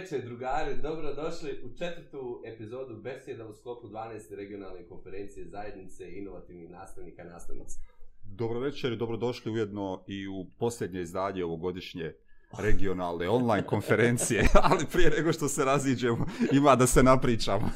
večer, drugare, dobrodošli u četvrtu epizodu Beseda u sklopu 12. regionalne konferencije zajednice inovativnih nastavnika i nastavnica. Dobro večer i dobrodošli ujedno i u posljednje izdanje ovogodišnje regionalne online konferencije, ali prije nego što se raziđemo, ima da se napričamo.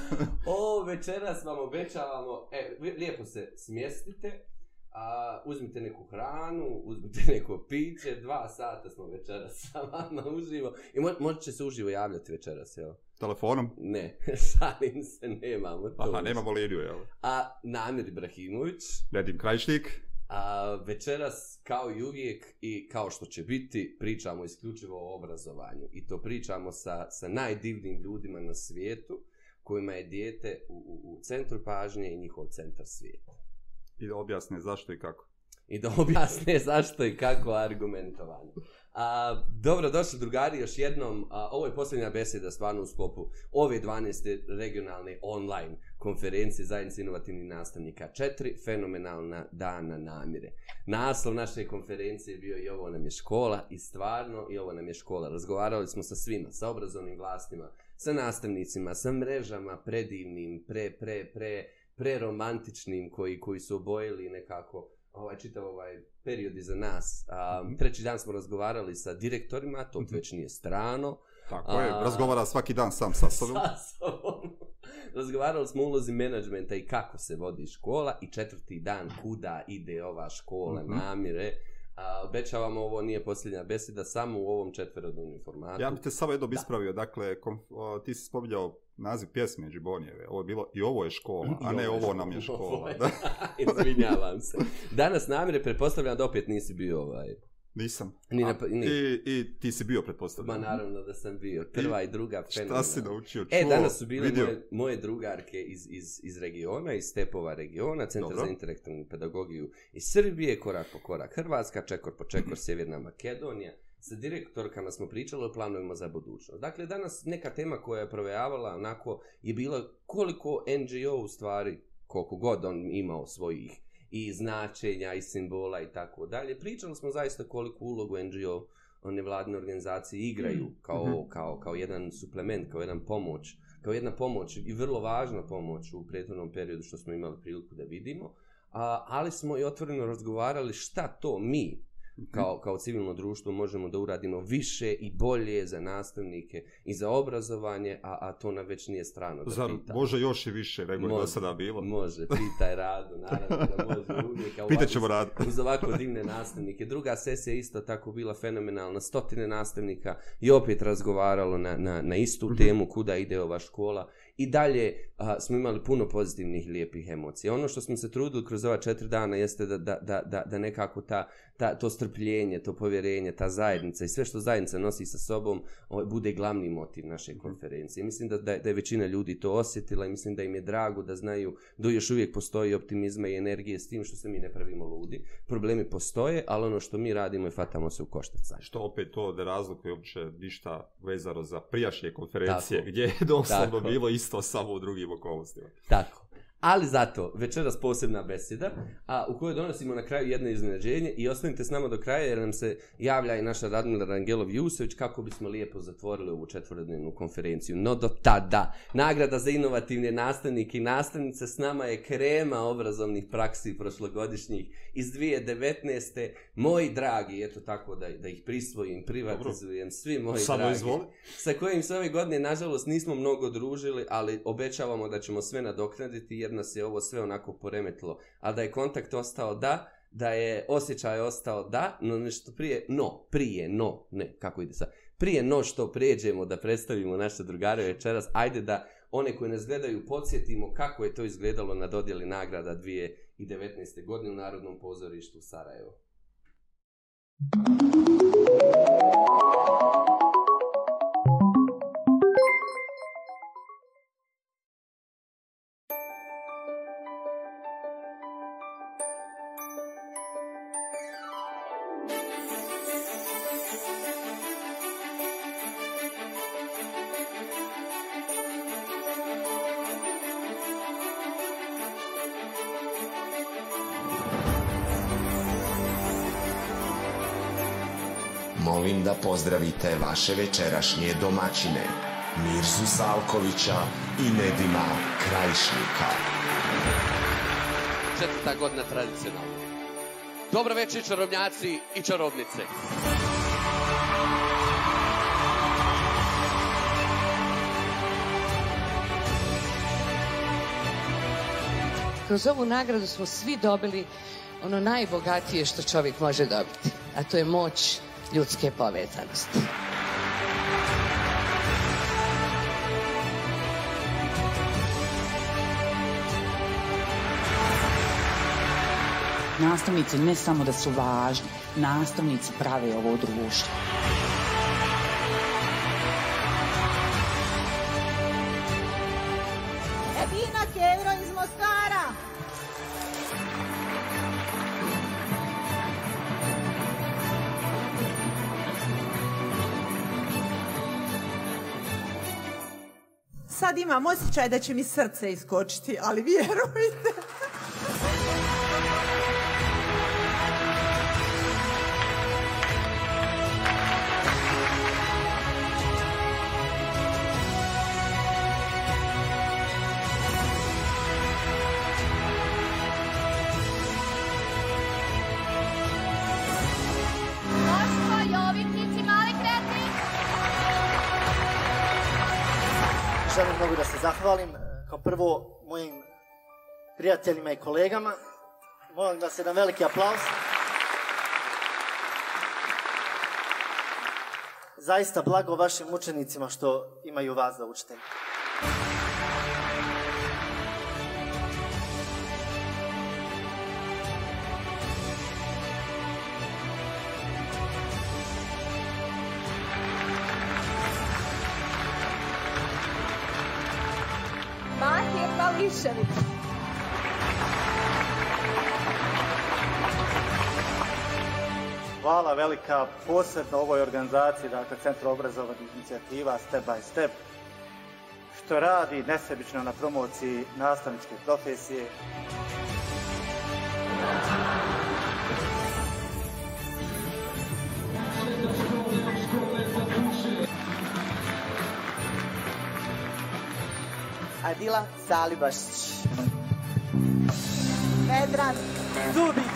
o, večeras vam obećavamo, e, lijepo se smjestite, a, uzmite neku hranu, uzmite neko piće, dva sata smo večeras sa vama uživo i mo moći će se uživo javljati večeras, evo. Telefonom? Ne, šalim se, nemamo to. Aha, nemamo liniju, evo. A, Namir Ibrahimović. Nedim Krajšnik. A, večeras, kao i uvijek i kao što će biti, pričamo isključivo o obrazovanju i to pričamo sa, sa najdivnim ljudima na svijetu kojima je dijete u, u, u centru pažnje i njihov centar svijeta. I da objasne zašto i kako. I da objasne zašto i kako argumentovanje. A, dobro, došli drugari, još jednom, a, ovo je posljednja beseda stvarno u sklopu ove 12. regionalne online konferencije zajednice inovativnih nastavnika. Četiri fenomenalna dana namire. Naslov naše konferencije je bio i ovo nam je škola i stvarno i ovo nam je škola. Razgovarali smo sa svima, sa obrazovnim vlastima, sa nastavnicima, sa mrežama predivnim, pre, pre, pre, pre preromantičnim koji koji su obojili nekako ovaj čitav ovaj period iza nas. A, mhm. treći dan smo razgovarali sa direktorima, to mm -hmm. već nije strano. Tako je, A, razgovara svaki dan sam sa sobom. Sa sobom. razgovarali smo ulozi menadžmenta i kako se vodi škola i četvrti dan kuda ide ova škola mm -hmm. namire. namire. A, obećavamo ovo nije posljednja beseda, samo u ovom četverodnevnom formatu. Ja bih te samo jedno ispravio, da. dakle, kom, o, ti si spominjao naziv pjesme Džibonjeve, ovo je bilo, i ovo je škola, a ne ovo, ovo nam je škola. Izvinjavam se. Danas namire, pretpostavljam da opet nisi bio ovaj, Nisam. Ni na, pa- ni. I, I ti si bio, pretpostavljam. Ma naravno da sam bio. Prva i, i druga penina. Šta si naučio? E, Čuo, e, danas su bile moje, moje drugarke iz, iz, iz regiona, iz Stepova regiona, Centar za intelektualnu pedagogiju iz Srbije, korak po korak Hrvatska, čekor po čekor mm. Sjeverna Makedonija. Sa direktorkama smo pričali o planovima za budućnost. Dakle, danas neka tema koja je provejavala onako je bila koliko NGO u stvari, koliko god on imao svojih i značenja i simbola i tako dalje. Pričali smo zaista koliko ulogu NGO one vladne organizacije igraju mm. kao, mm -hmm. kao, kao jedan suplement, kao jedan pomoć, kao jedna pomoć i vrlo važna pomoć u prethodnom periodu što smo imali priliku da vidimo, a, ali smo i otvoreno razgovarali šta to mi, Mhm. kao, kao civilno društvo možemo da uradimo više i bolje za nastavnike i za obrazovanje, a, a to nam već nije strano da Zar, pita. Može još i više nego može, je do sada bilo. Može, pitaj radu, naravno da može uvijek. Pitaćemo radu. Uz ovako divne nastavnike. Druga sesija isto tako bila fenomenalna, stotine nastavnika i opet razgovaralo na, na, na istu mhm. temu kuda ide ova škola i dalje a, smo imali puno pozitivnih i lijepih emocija. Ono što smo se trudili kroz ova četiri dana jeste da, da, da, da, da nekako ta, ta, to strpljenje, to povjerenje, ta zajednica i sve što zajednica nosi sa sobom o, bude glavni motiv naše mhm. konferencije. Mislim da, da, da je većina ljudi to osjetila i mislim da im je drago da znaju da još uvijek postoji optimizma i energije s tim što se mi ne pravimo ludi. Problemi postoje, ali ono što mi radimo je fatamo se u koštac. Što opet to da razlikuje uopće ništa vezano za prijašnje konferencije tako, gdje je doslovno tako. bilo isto isto samo u drugim okolnostima. Tako. Ali zato, večeras posebna beseda, a u kojoj donosimo na kraju jedno iznenađenje i ostanite s nama do kraja jer nam se javlja i naša Radmila Rangelov Jusović kako bismo lijepo zatvorili ovu četvrdenu konferenciju. No do tada, nagrada za inovativne nastavnike i nastavnice s nama je krema obrazovnih praksi prošlogodišnjih iz 2019. Moji dragi, eto tako da, da ih prisvojim, privatizujem, Dobro. svi moji Samo dragi, izvoli. sa kojim se ove godine, nažalost, nismo mnogo družili, ali obećavamo da ćemo sve nadoknaditi jer nas je ovo sve onako poremetilo, a da je kontakt ostao da, da je osjećaj ostao da, no nešto prije, no, prije, no, ne, kako ide sad, prije no što prijeđemo da predstavimo naše drugare večeras, ajde da one koje nas gledaju podsjetimo kako je to izgledalo na dodjeli nagrada 2019. godine u Narodnom pozorištu u Sarajevo. Thank you. pozdravite vaše večerašnje domaćine Mirsu Salkovića i Nedima Krajšnika. Četvrta godina tradicionalna. Dobro večer čarobnjaci i čarobnice. Kroz ovu nagradu smo svi dobili ono najbogatije što čovjek može dobiti, a to je moć ljudske povezanosti. Nastavnici ne samo da su važni, nastavnici prave ovo društvo. imam osjećaj da će mi srce iskočiti, ali vjerujte. zahvalim e, kao prvo mojim prijateljima i kolegama. Molim da se dam veliki aplauz. Zaista blago vašim učenicima što imaju vas za učitelj. Miloševi. Hvala velika posebno ovoj organizaciji, dakle Centro obrazovanih inicijativa Step by Step, što radi nesebično na promociji nastavničke profesije. Hvala. Adila Salibašić. Vedran Zubić.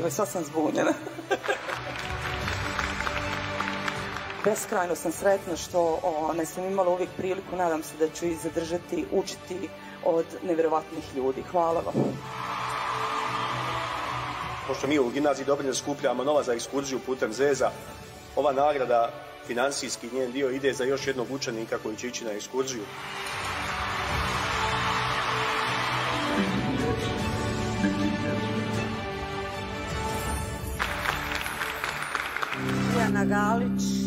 Joj, sad sam zbunjena. Beskrajno sam sretna što ne sam imala uvijek priliku. Nadam se da ću i zadržati, učiti od nevjerovatnih ljudi. Hvala vam. Hvala vam pošto mi u gimnaziji Dobrinje skupljamo nova za ekskurziju putem Zeza, ova nagrada, finansijski njen dio, ide za još jednog učenika koji će ići na ekskurziju. Ujana Galić,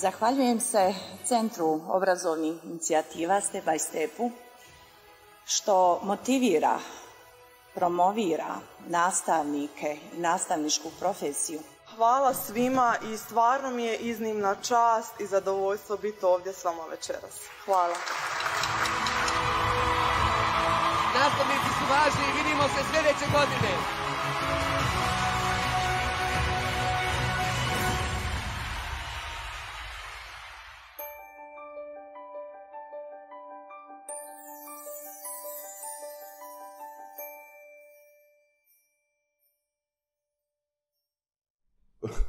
Zahvaljujem se Centru obrazovnih inicijativa Step by Stepu što motivira, promovira nastavnike i nastavničku profesiju. Hvala svima i stvarno mi je iznimna čast i zadovoljstvo biti ovdje s vama večeras. Hvala. Nastavnici su važni i vidimo se sljedeće godine.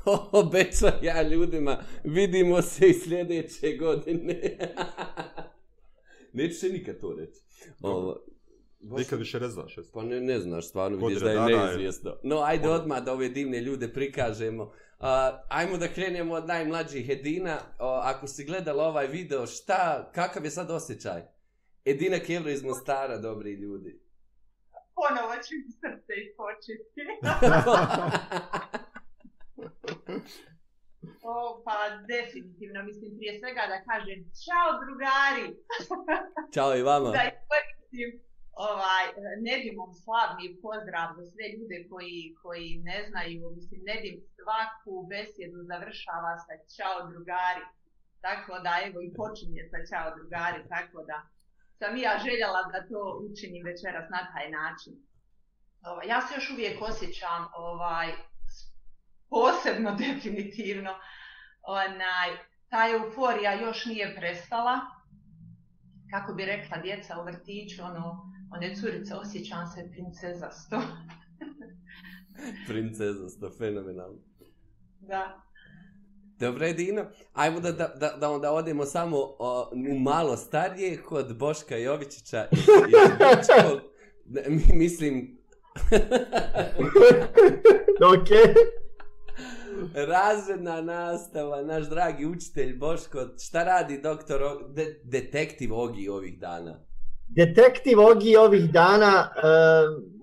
obećao ja ljudima, vidimo se i sljedeće godine. Neću se nikad to reći. Ovo, baš, nikad više ne znaš. Jesu. Pa ne, ne znaš, stvarno Kod vidiš da je da, neizvijesno. No, ajde Kod... Ono- odmah da ove divne ljude prikažemo. Uh, ajmo da krenemo od najmlađih Edina. Uh, ako si gledala ovaj video, šta, kakav je sad osjećaj? Edina Kevro iz Mostara, dobri ljudi. Ponovo ću iz srce i početi. O, pa definitivno, mislim prije svega da kažem čao drugari. Čao i vama. Da iskoristim ovaj, Nedimom slavni pozdrav za sve ljude koji, koji ne znaju. Mislim, Nedim svaku besjedu završava sa čao drugari. Tako da, evo i počinje sa čao drugari, tako da sam ja željela da to učinim večeras na taj način. Ovaj, ja se još uvijek osjećam ovaj, posebno definitivno onaj ta euforija još nije prestala kako bi rekla djeca u vrtiću ono one curice osjećam se princeza sto princeza sto fenomenalno da Dobro je Dina, ajmo da, da, da onda odemo samo o, u malo starije kod Boška Jovičića i, i Bočkog, mislim... Okej. Okay razredna nastava, naš dragi učitelj Boško, šta radi doktor, de, detektiv Ogi ovih dana? Detektiv Ogi ovih dana e,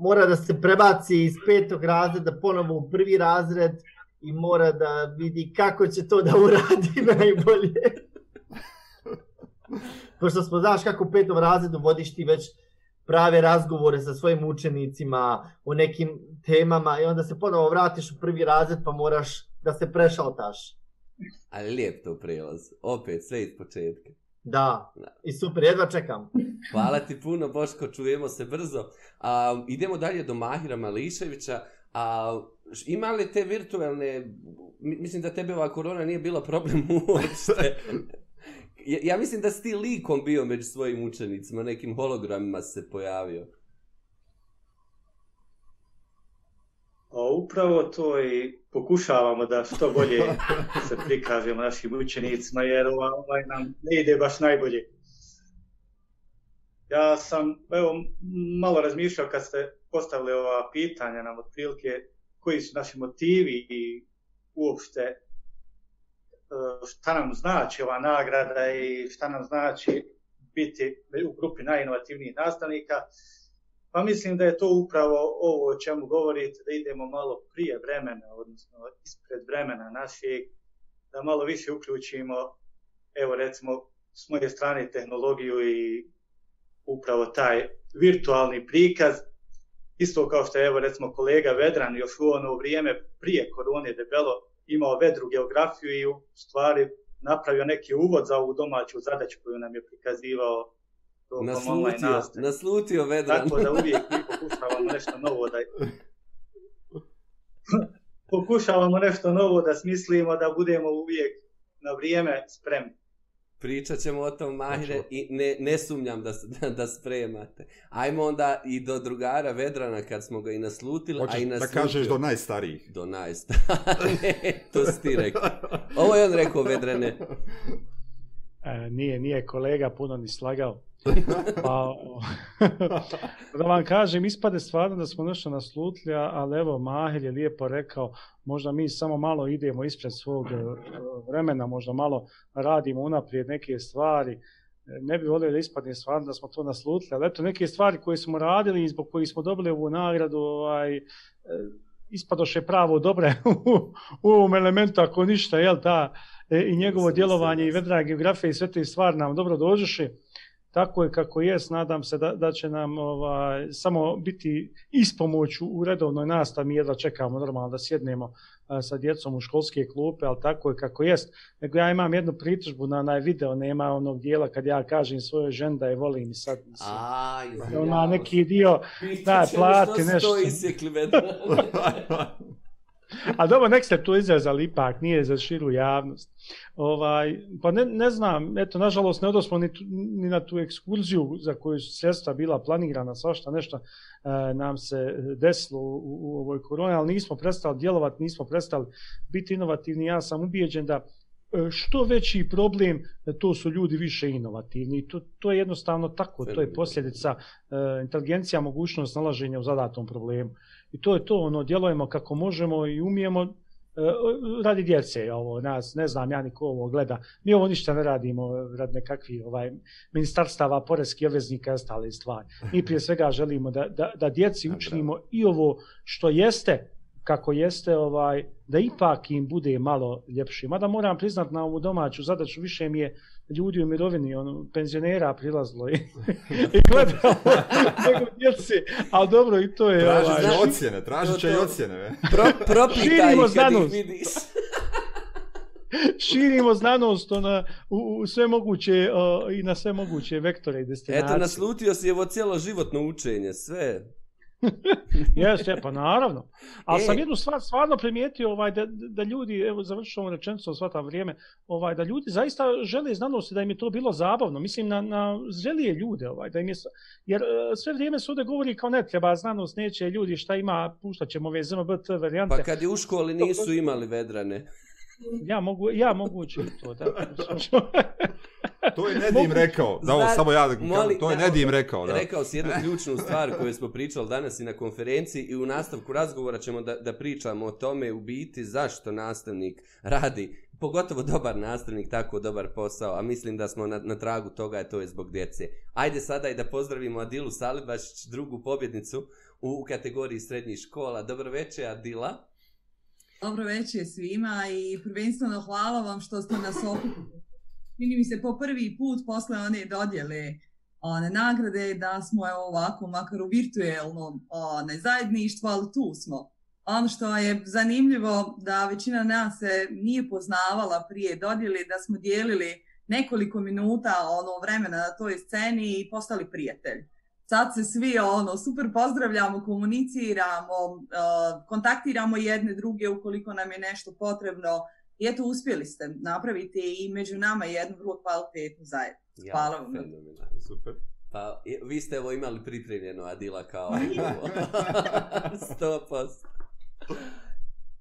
mora da se prebaci iz petog razreda ponovo u prvi razred i mora da vidi kako će to da uradi najbolje. Pošto smo, znaš kako u petom razredu vodiš ti već prave razgovore sa svojim učenicima o nekim temama i onda se ponovo vratiš u prvi razred pa moraš da se prešao taš. Ali lijep to prelaz. Opet, sve iz početka. Da. da, i super, jedva čekam. Hvala ti puno, Boško, čujemo se brzo. Um, idemo dalje do Mahira Mališevića. A, uh, ima li te virtualne... Mislim da tebe ova korona nije bila problem uopšte. ja, ja mislim da si ti likom bio među svojim učenicima, nekim hologramima se pojavio. O, upravo to i pokušavamo da što bolje se prikažemo našim učenicima, jer ovaj nam ne ide baš najbolje. Ja sam evo, malo razmišljao kad ste postavili ova pitanja nam otprilike koji su naši motivi i uopšte e, šta nam znači ova nagrada i šta nam znači biti u grupi najinovativnijih nastavnika. Pa mislim da je to upravo ovo o čemu govorite, da idemo malo prije vremena, odnosno ispred vremena našeg, da malo više uključimo, evo recimo, s moje strane tehnologiju i upravo taj virtualni prikaz, isto kao što je, evo recimo, kolega Vedran još u ono vrijeme prije korone debelo imao vedru geografiju i u stvari napravio neki uvod za ovu domaću zadaću koju nam je prikazivao to naslutio, onaj naslutio vedran. Tako da uvijek mi pokušavamo nešto novo da... pokušavamo nešto novo da smislimo da budemo uvijek na vrijeme spremni. Pričat ćemo o tom, Mahire, znači. i ne, ne sumnjam da, da, da spremate. Ajmo onda i do drugara Vedrana, kad smo ga i naslutili, Hoćeš a i naslutio. da kažeš do najstarijih. Do najstarijih, to si ti rekao. Ovo je on rekao, Vedrane. E, nije, nije kolega puno ni slagao. pa, da vam kažem, ispade stvarno da smo nešto naslutli, ali evo, Mahir je lijepo rekao, možda mi samo malo idemo ispred svog e, vremena, možda malo radimo unaprijed neke stvari. E, ne bi volio da ispadne stvarno da smo to naslutli, ali eto, neke stvari koje smo radili i zbog koji smo dobili ovu nagradu, ovaj, ispadoše pravo dobre u, u ovom elementu, ako ništa, jel, da, ta E, i njegovo djelovanje i vedra geografije i sve te stvari nam dobro dođeše. Tako je kako je, nadam se da, da će nam ovaj, samo biti ispomoć u redovnoj nastavi, mi jedva čekamo normalno da sjednemo e, sa djecom u školske klupe, ali tako je kako jest. Nego ja imam jednu pritužbu na onaj video, nema onog dijela kad ja kažem svojoj žen da je volim i sad mislim. A, ona neki dio, da, plati nešto. Pitaće mi što stoji A dobro, nek ste tu izrezali ipak, nije za širu javnost. Ovaj, pa ne, ne znam, eto, nažalost, ne odospo ni, tu, ni na tu ekskurziju za koju su sredstva bila planirana, svašta nešto e, nam se desilo u, u ovoj koroni, ali nismo prestali djelovati, nismo prestali biti inovativni. Ja sam ubijeđen da e, što veći problem, e, to su ljudi više inovativni. To, to je jednostavno tako, to je posljedica e, inteligencija, mogućnost nalaženja u zadatom problemu. E, I to je to, ono, djelujemo kako možemo i umijemo e, radi djece, ovo, nas, ne znam ja niko ovo gleda. Mi ovo ništa ne radimo e, rad nekakvi ovaj, ministarstava, porezki obveznika i ostale stvari. Mi prije svega želimo da, da, da djeci da, učinimo bravo. i ovo što jeste, kako jeste, ovaj, da ipak im bude malo ljepši. Mada moram priznat na ovu domaću zadaću, više mi je, ljudi u mirovini, ono, penzionera prilazlo i, i gledalo nego djece, a dobro i to je... Traži ovaj, znači, ocjene, traži će i ocjene. Pro, propitaj Širimo kad znanost. ih vidiš. Širimo znanost ona, u, u, sve moguće uh, i na sve moguće vektore i destinacije. Eto, naslutio si evo cijelo životno učenje, sve, Jeste, pa naravno. A e. sam jednu stvar stvarno primijetio ovaj, da, da ljudi, evo završu ovom rečenicom sva ta vrijeme, ovaj, da ljudi zaista žele znanosti da im je to bilo zabavno. Mislim, na, na zrelije ljude. Ovaj, da im je, jer e, sve vrijeme se ovdje govori kao ne treba znanost, neće ljudi šta ima, puštat ćemo ove ZMBT varijante. Pa kad je u školi nisu imali vedrane. Ja mogu, ja mogu ući to, da. to je Nedim rekao, da ovo, samo ja da moli, to je da, Nedim rekao, da. Rekao si jednu ključnu stvar koju smo pričali danas i na konferenciji i u nastavku razgovora ćemo da, da pričamo o tome u biti zašto nastavnik radi, pogotovo dobar nastavnik, tako dobar posao, a mislim da smo na, na tragu toga, je to je zbog djece. Ajde sada i da pozdravimo Adilu Salibašić, drugu pobjednicu u kategoriji srednjih škola. Dobro večer, Adila. Dobro večer svima i prvenstveno hvala vam što ste nas okupili. Čini mi se po prvi put posle one dodjele one nagrade da smo evo ovako, makar u virtuelnom one, zajedništvu, ali tu smo. Ono što je zanimljivo da većina nas se nije poznavala prije dodjele, da smo dijelili nekoliko minuta ono vremena na toj sceni i postali prijatelji sad se svi ono super pozdravljamo, komuniciramo, e, kontaktiramo jedne druge ukoliko nam je nešto potrebno. I eto, uspjeli ste napraviti i među nama jednu vrlo kvalitetnu zajednicu. Hvala ja, vam. Fenomenalno. Super. Pa, vi ste evo imali pripremljeno Adila kao stopos.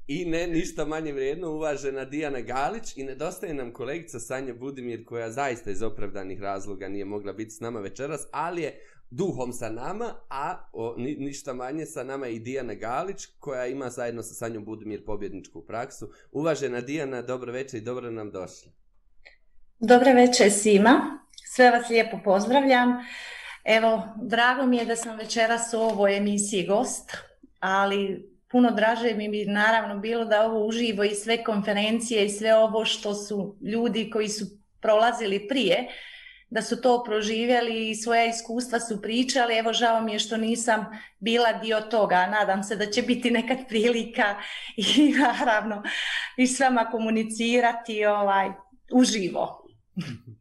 I ne, ništa manje vrijedno, uvažena Dijana Galić i nedostaje nam kolegica Sanja Budimir koja zaista iz opravdanih razloga nije mogla biti s nama večeras, ali je duhom sa nama, a o, ni, ništa manje sa nama je i Dijana Galić, koja ima zajedno sa Sanjom Budimir pobjedničku praksu. Uvažena Dijana, dobro večer i dobro nam došli. Dobro večer svima, sve vas lijepo pozdravljam. Evo, drago mi je da sam večeras u ovoj emisiji gost, ali puno draže mi bi naravno bilo da ovo uživo i sve konferencije i sve ovo što su ljudi koji su prolazili prije, uh, da su to proživjeli i svoja iskustva su pričali. Evo žao mi je što nisam bila dio toga. Nadam se da će biti nekad prilika i naravno i s vama komunicirati ovaj, uživo.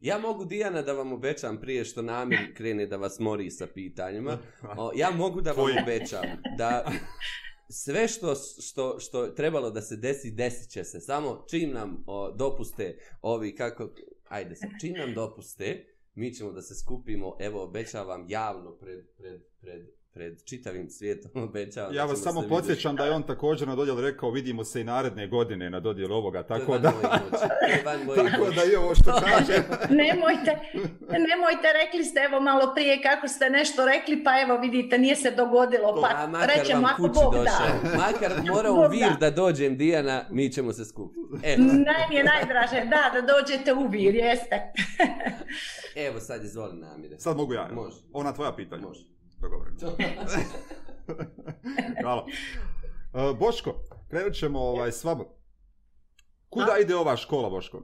Ja mogu, Dijana, da vam obećam prije što Namir krene da vas mori sa pitanjima. O, ja mogu da vam obećam da sve što, što, što trebalo da se desi, desit će se. Samo čim nam o, dopuste ovi kako... Ajde se, čim nam dopuste, uh, mi ćemo da se skupimo, evo, obećavam javno pred, pred, pred pred čitavim svijetom obećao. Ja vas samo podsjećam da je on također na dodjel rekao vidimo se i naredne godine na dodjel ovoga, tako da... tako da i ovo što kaže. nemojte, nemojte, rekli ste evo malo prije kako ste nešto rekli, pa evo vidite, nije se dogodilo, pa A, rećem ako Bog došao. da. Makar mora u vir da dođem, Dijana, mi ćemo se skupiti. Meni je najdraže, da, da dođete u vir, jeste. evo sad izvoli namire. Sad mogu ja, ona tvoja pitanja. Može dogovoreno. Hvala. Uh, Boško, krenut ćemo ovaj, s vama. Kuda A? ide ova škola, Boško?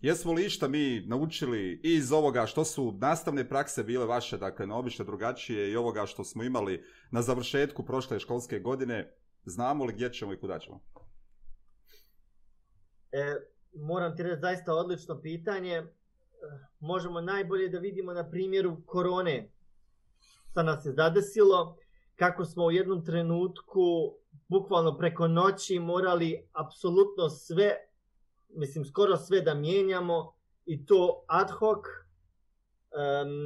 Jesmo li išta mi naučili iz ovoga što su nastavne prakse bile vaše, dakle, neobično drugačije i ovoga što smo imali na završetku prošle školske godine? Znamo li gdje ćemo i kuda ćemo? E, moram ti reći zaista odlično pitanje. E, možemo najbolje da vidimo na primjeru korone, što nas je zadesilo, kako smo u jednom trenutku bukvalno preko noći morali apsolutno sve, mislim skoro sve da mijenjamo i to ad hoc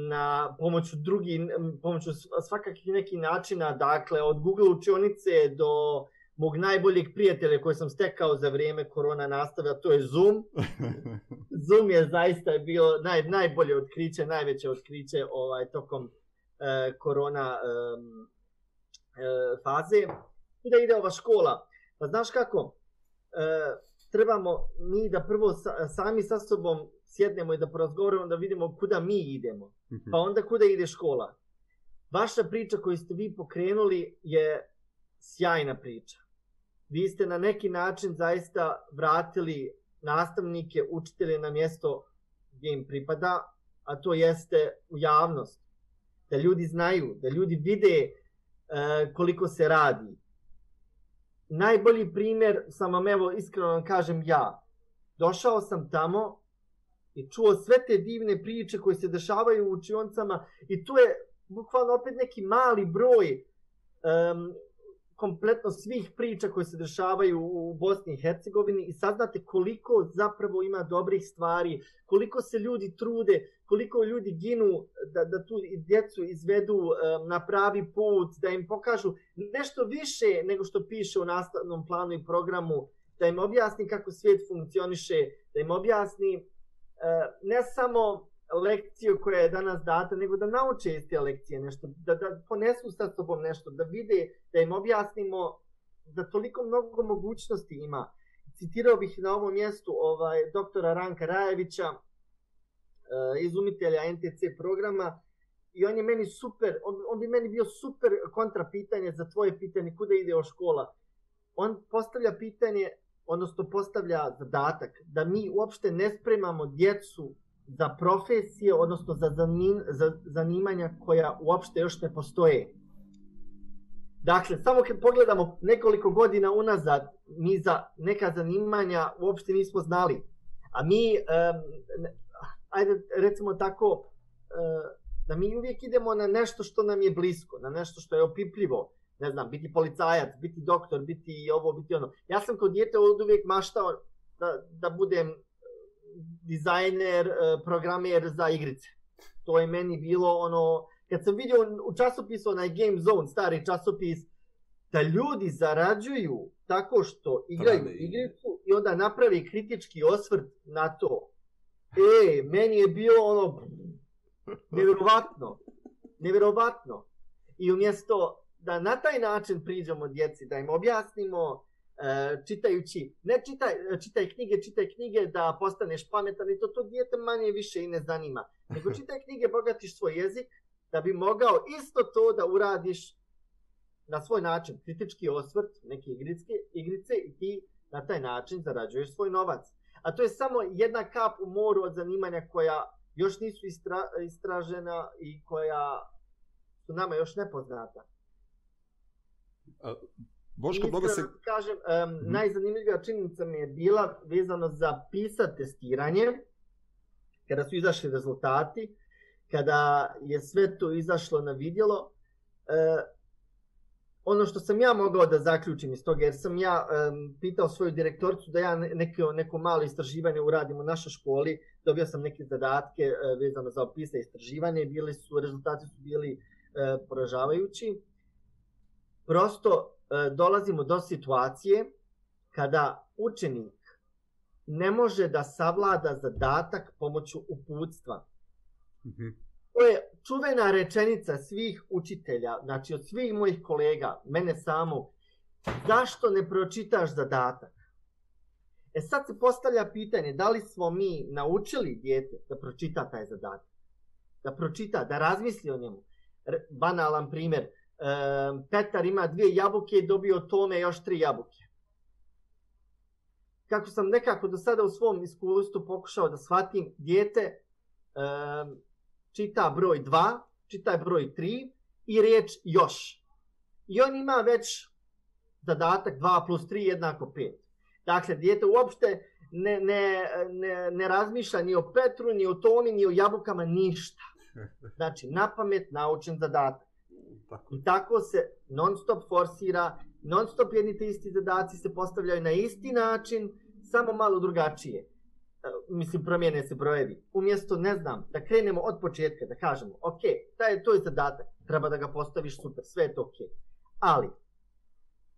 na pomoću drugi, pomoću svakakih nekih načina, dakle od Google učionice do mog najboljeg prijatelja koji sam stekao za vrijeme korona nastavlja, to je Zoom. Zoom je zaista bio naj, najbolje otkriće, najveće otkriće ovaj, tokom Eh, korona um, e, faze i da ide ova škola. Pa znaš kako, e, trebamo mi da prvo sa, sami sa sobom sjednemo i da porazgovaramo da vidimo kuda mi idemo. Mm -hmm. Pa onda kuda ide škola. Vaša priča koju ste vi pokrenuli je sjajna priča. Vi ste na neki način zaista vratili nastavnike, učitelje na mjesto gdje im pripada, a to jeste u javnost da ljudi znaju, da ljudi vide e, koliko se radi. Najbolji primjer sam vam evo iskreno vam kažem ja. Došao sam tamo i čuo sve te divne priče koje se dešavaju u učioncama i tu je bukvalno opet neki mali broj um, kompletno svih priča koje se dešavaju u Bosni i Hercegovini i saznate koliko zapravo ima dobrih stvari, koliko se ljudi trude, koliko ljudi ginu da, da tu djecu izvedu um, na pravi put, da im pokažu nešto više nego što piše u nastavnom planu i programu, da im objasni kako svijet funkcioniše, da im objasni uh, ne samo lekciju koja je danas data, nego da nauče iz te lekcije nešto, da, da ponesu sa sobom nešto, da vide, da im objasnimo da toliko mnogo mogućnosti ima. Citirao bih na ovom mjestu ovaj, doktora Ranka Rajevića, e, izumitelja NTC programa, i on je meni super, on, on bi meni bio super kontra pitanje za tvoje pitanje kuda ide o škola. On postavlja pitanje, odnosno postavlja zadatak, da mi uopšte ne spremamo djecu za profesije, odnosno za, zanim, za zanimanja koja uopšte još ne postoje. Dakle, samo kad pogledamo nekoliko godina unazad, mi za neka zanimanja uopšte nismo znali. A mi, um, ajde recimo tako, uh, da mi uvijek idemo na nešto što nam je blisko, na nešto što je opipljivo. Ne znam, biti policajac, biti doktor, biti ovo, biti ono. Ja sam kod djete od uvijek maštao da, da budem dizajner, e, programer za igrice. To je meni bilo ono, kad sam vidio u časopisu onaj Game Zone, stari časopis, da ljudi zarađuju tako što igraju Pravi. igricu i onda napravi kritički osvrt na to. E, meni je bilo ono, nevjerovatno, nevjerovatno. I umjesto da na taj način priđemo djeci, da im objasnimo, E, čitajući, ne čitaj, e, čitaj knjige, čitaj knjige da postaneš pametan i to to dijete manje više i ne zanima. Nego čitaj knjige, bogatiš svoj jezik da bi mogao isto to da uradiš na svoj način, kritički osvrt neke igrice, igrice i ti na taj način zarađuješ svoj novac. A to je samo jedna kap u moru od zanimanja koja još nisu istra, istražena i koja su nama još nepoznata. Uh. Boško, Iskreno boga se... kažem, um, najzanimljivija činjenica mi je bila vezano za PISA testiranje, kada su izašli rezultati, kada je sve to izašlo na vidjelo. Uh, ono što sam ja mogao da zaključim iz toga, jer sam ja um, pitao svoju direktorcu da ja neke, neko malo istraživanje uradim u našoj školi, dobio sam neke zadatke uh, vezano za opisa istraživanje, bili su, rezultati su bili uh, poražavajući. Prosto, E, dolazimo do situacije kada učenik ne može da savlada zadatak pomoću uputstva. Mm -hmm. To je čuvena rečenica svih učitelja, znači od svih mojih kolega, mene samog. Zašto ne pročitaš zadatak? E sad se postavlja pitanje, da li smo mi naučili djete da pročita taj zadatak? Da pročita, da razmisli o njemu. Banalan primjer, uh, Petar ima dvije jabuke i dobio Tome još tri jabuke. Kako sam nekako do sada u svom iskustvu pokušao da shvatim, dijete čita broj 2, čita broj 3 i riječ još. I on ima već zadatak 2 plus 3 jednako 5. Dakle, dijete uopšte ne, ne, ne, ne razmišlja ni o Petru, ni o Tomi, ni o jabukama, ništa. Znači, na pamet naučen zadatak. Tako. I tako se non stop forsira, non stop jedni te isti zadaci se postavljaju na isti način, samo malo drugačije. E, mislim, promijene se brojevi. Umjesto, ne znam, da krenemo od početka, da kažemo, ok, taj, to je zadatak, treba da ga postaviš super, sve je to ok. Ali,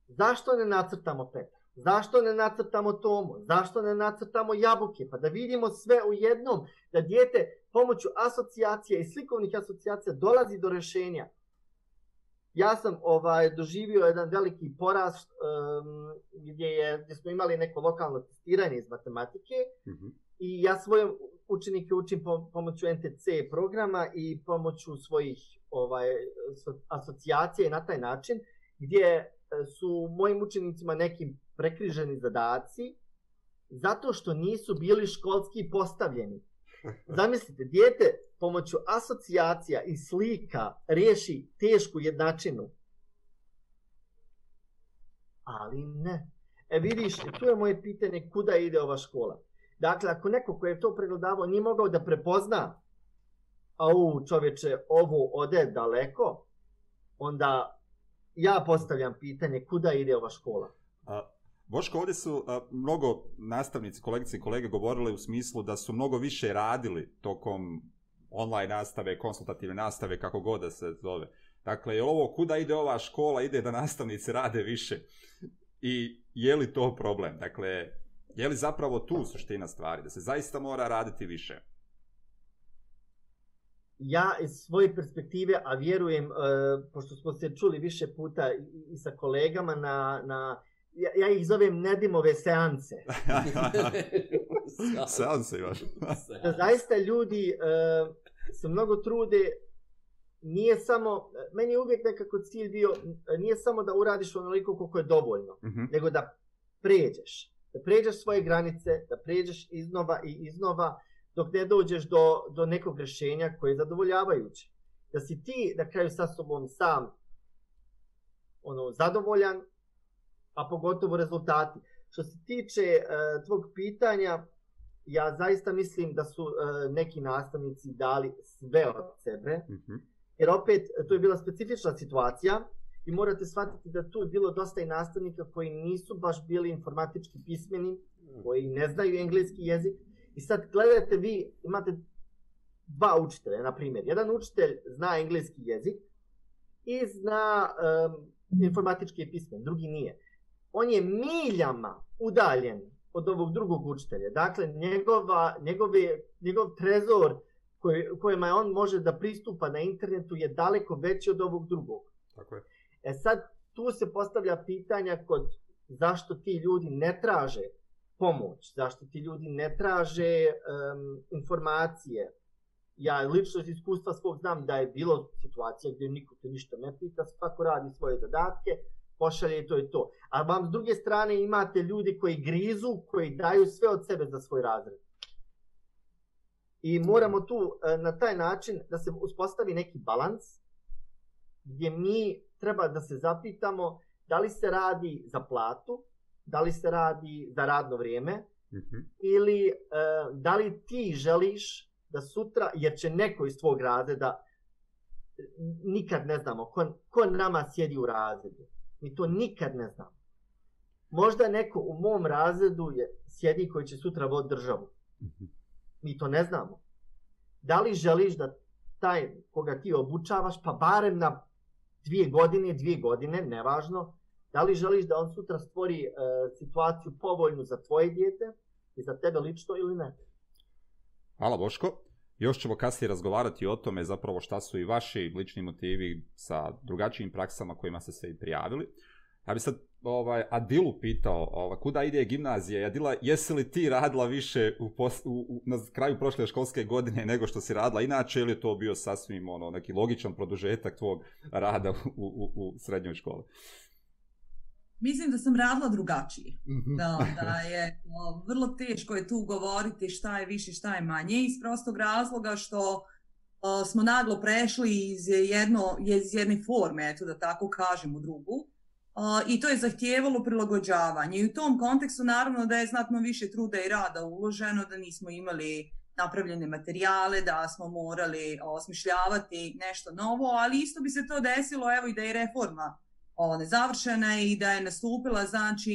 zašto ne nacrtamo Petra? Zašto ne nacrtamo tomu? Zašto ne nacrtamo jabuke? Pa da vidimo sve u jednom, da dijete pomoću asocijacija i slikovnih asocijacija dolazi do rešenja ja sam ovaj doživio jedan veliki poraz um, gdje je gdje smo imali neko lokalno testiranje iz matematike mm -hmm. i ja svoje učenike učim po, pomoću NTC programa i pomoću svojih ovaj so, asocijacija na taj način gdje e, su mojim učenicima nekim prekriženi zadaci zato što nisu bili školski postavljeni. Zamislite, dijete pomoću asocijacija i slika riješi tešku jednačinu. Ali ne. E vidiš, tu je moje pitanje kuda ide ova škola. Dakle, ako neko koji je to pregledavao nije mogao da prepozna a u čovječe ovo ode daleko, onda ja postavljam pitanje kuda ide ova škola. A, Boško, ovdje su a, mnogo nastavnici, kolegice i kolege govorile u smislu da su mnogo više radili tokom online nastave, konsultativne nastave, kako god da se zove. Dakle, je ovo kuda ide ova škola, ide da nastavnici rade više? I je li to problem? Dakle, je li zapravo tu suština stvari, da se zaista mora raditi više? Ja iz svoje perspektive, a vjerujem, e, pošto smo se čuli više puta i, i sa kolegama na, na ja, ja ih zovem Nedimove seance. Seanse imaš. da zaista ljudi uh, se mnogo trude, nije samo, meni je uvijek nekako cilj bio, nije samo da uradiš onoliko koliko je dovoljno, uh mhm. -huh. nego da pređeš, da pređeš svoje granice, da pređeš iznova i iznova, dok ne dođeš do, do nekog rješenja koje je zadovoljavajuće. Da si ti na kraju sa sobom sam ono zadovoljan, a pogotovo rezultati. Što se tiče uh, tvog pitanja, ja zaista mislim da su uh, neki nastavnici dali sve od sebe, mm -hmm. jer opet e, to je bila specifična situacija i morate shvatiti da tu je bilo dosta i nastavnika koji nisu baš bili informatički pismeni, mhm. koji ne znaju engleski jezik. I sad gledajte, vi imate dva učitelja, na primjer. Jedan učitelj zna engleski jezik i zna um, informatički pismen, drugi nije. On je miljama udaljen od ovog drugog učitelja. Dakle, njegova, njegov, je, njegov trezor koj, kojima on može da pristupa na internetu je daleko veći od ovog drugog. Tako je. E sad, tu se postavlja pitanja kod zašto ti ljudi ne traže pomoć, zašto ti ljudi ne traže um, informacije. Ja lično iz iskustva svog znam da je bilo situacija gdje niko te ništa ne pita, svako radi svoje zadatke, pošalje to i to. A vam s druge strane imate ljudi koji grizu, koji daju sve od sebe za svoj razred. I moramo tu e, na taj način da se uspostavi neki balans gdje mi treba da se zapitamo da li se radi za platu, da li se radi za radno vrijeme uh-huh. ili uh, da li ti želiš da sutra, jer će neko iz tvog razreda, nikad ne znamo ko, ko nama sjedi u razredu, Mi to nikad ne znamo. Možda neko u mom razredu je sjedi koji će sutra voditi državu. Mhm. Mi to ne znamo. Da li želiš da taj koga ti obučavaš, pa barem na dvije godine, dvije godine, nevažno, da li želiš da on sutra stvori e, situaciju povoljnu za tvoje dijete i za tebe lično ili ne? Hvala Boško. Još ćemo kasnije razgovarati o tome zapravo šta su i vaše i lični motivi sa drugačijim praksama kojima ste se i prijavili. Ja bih sad ovaj, Adilu pitao, ovaj, kuda ide gimnazija? Adila, jesi li ti radila više u, pos, u, u, na kraju prošle školske godine nego što si radila inače ili je to bio sasvim ono, neki logičan produžetak tvog rada u, u, u srednjoj školi? Uh, Mislim da sam radila drugačije. Mhm. Da, da je o, vrlo teško je tu govoriti šta je više, šta je manje iz prostog razloga što o, smo naglo prešli iz jedno iz jedne forme, eto da tako kažem, u drugu. O, I to je zahtijevalo prilagođavanje. I u tom kontekstu naravno da je znatno više truda i rada uloženo, da nismo imali napravljene materijale, da smo morali osmišljavati nešto novo, ali isto bi se to desilo, evo i da je reforma one završena i da je nastupila, znači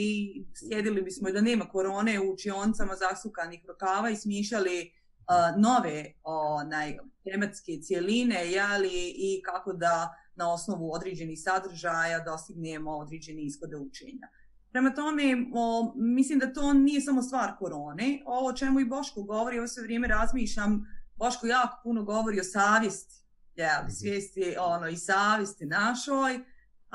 sjedili bismo i da nema korone u učioncama zasukanih rukava i smišljali uh, e, nove onaj, tematske cijeline jeli, i kako da na osnovu određenih sadržaja dostignemo određene ishode učenja. Prema tome, o, mislim da to nije samo stvar korone, ovo čemu i Boško govori, ovo sve vrijeme razmišljam, Boško jako puno govori o savjesti, jeli, mhm. svijesti ono, i savjesti našoj, uh,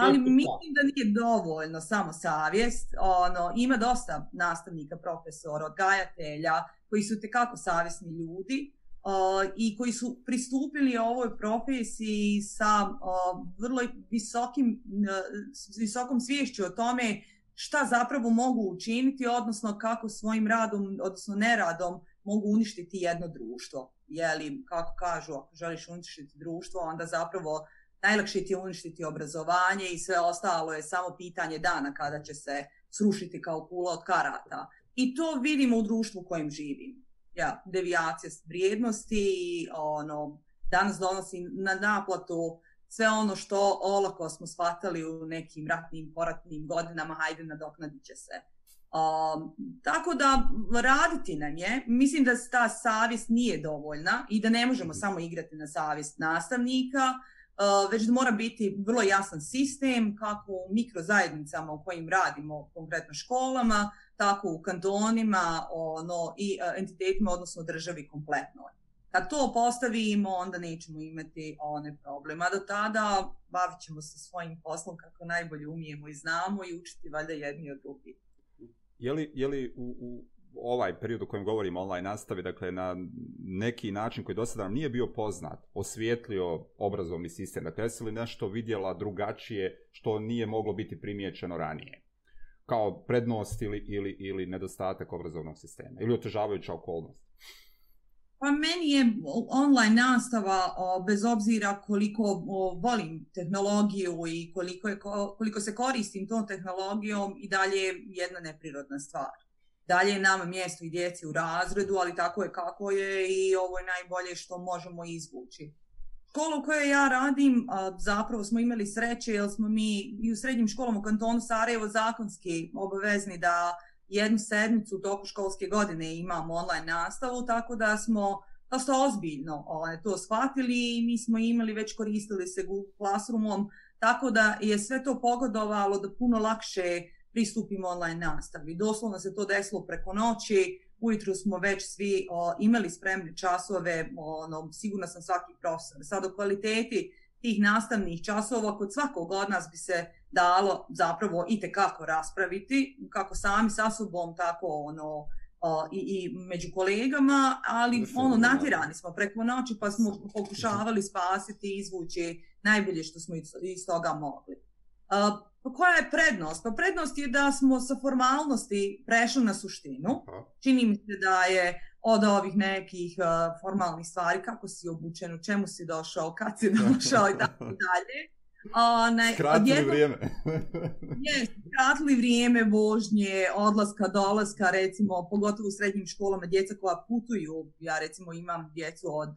Ali mislim da nije dovoljno samo savjest. Ono, ima dosta nastavnika, profesora, odgajatelja, koji su tekako savjesni ljudi uh, i koji su pristupili ovoj profesiji sa uh, vrlo visokim, uh, visokom svješću o tome šta zapravo mogu učiniti, odnosno kako svojim radom, odnosno neradom, mogu uništiti jedno društvo. Jeli, kako kažu, ako želiš uništiti društvo, onda zapravo uh, najlakše ti je uništiti obrazovanje i sve ostalo je samo pitanje dana kada će se srušiti kao kula od karata. I to vidimo u društvu u kojem živim. Ja, devijacija vrijednosti i ono, danas donosim na naplatu sve ono što olako smo shvatali u nekim ratnim, poratnim godinama, hajde, nadoknadit će se. Um, tako da raditi nam je, mislim da ta savjest nije dovoljna i da ne možemo mhm. samo igrati na savjest nastavnika, uh, već mora biti vrlo jasan sistem kako u mikrozajednicama u kojim radimo, konkretno školama, tako u kantonima ono, i e, entitetima, odnosno državi kompletno. Kad to postavimo, onda nećemo imati one problema. Do tada bavit ćemo se svojim poslom kako najbolje umijemo i znamo i učiti valjda jedni od drugih. Je li, je li u, u, ovaj period o kojem govorimo online nastavi, dakle na neki način koji do sada nam nije bio poznat, osvijetlio obrazovni sistem, dakle jesi li nešto vidjela drugačije što nije moglo biti primijećeno ranije? Kao prednost ili, ili, ili nedostatak obrazovnog sistema ili otežavajuća okolnost? Pa meni je online nastava, bez obzira koliko volim tehnologiju i koliko, je, koliko se koristim tom tehnologijom, i dalje jedna neprirodna stvar dalje je nama mjesto i djeci u razredu, ali tako je kako je i ovo je najbolje što možemo izvući. Školu u kojoj ja radim, a, zapravo smo imali sreće, jer smo mi i u srednjim školama u kantonu Sarajevo zakonski obavezni da jednu sedmicu u toku školske godine imamo online nastavu, tako da smo da se ozbiljno o, ovaj, to shvatili i mi smo imali, već koristili se Google Classroomom, tako da je sve to pogodovalo da puno lakše pristupimo online nastavi. Doslovno se to desilo preko noći, ujutru smo već svi o, imali spremne časove, ono, sigurno sam svaki profesor. Sad o kvaliteti tih nastavnih časova kod svakog od nas bi se dalo zapravo i kako raspraviti, kako sami sa sobom, tako ono, o, i, i među kolegama, ali Prešu, ono, natirani smo preko noći pa smo pokušavali spasiti, izvući najbolje što smo iz, iz toga mogli. Uh, Pa koja je prednost? Pa prednost je da smo sa formalnosti prešli na suštinu. Aha. Čini mi se da je od ovih nekih uh, formalnih stvari, kako si obučen, u čemu si došao, kad si došao i tako dalje. Ona, skratili jedno, vrijeme. je, skratili vrijeme vožnje, odlaska, dolaska, recimo, pogotovo u srednjim školama, djeca koja putuju, ja recimo imam djecu od uh,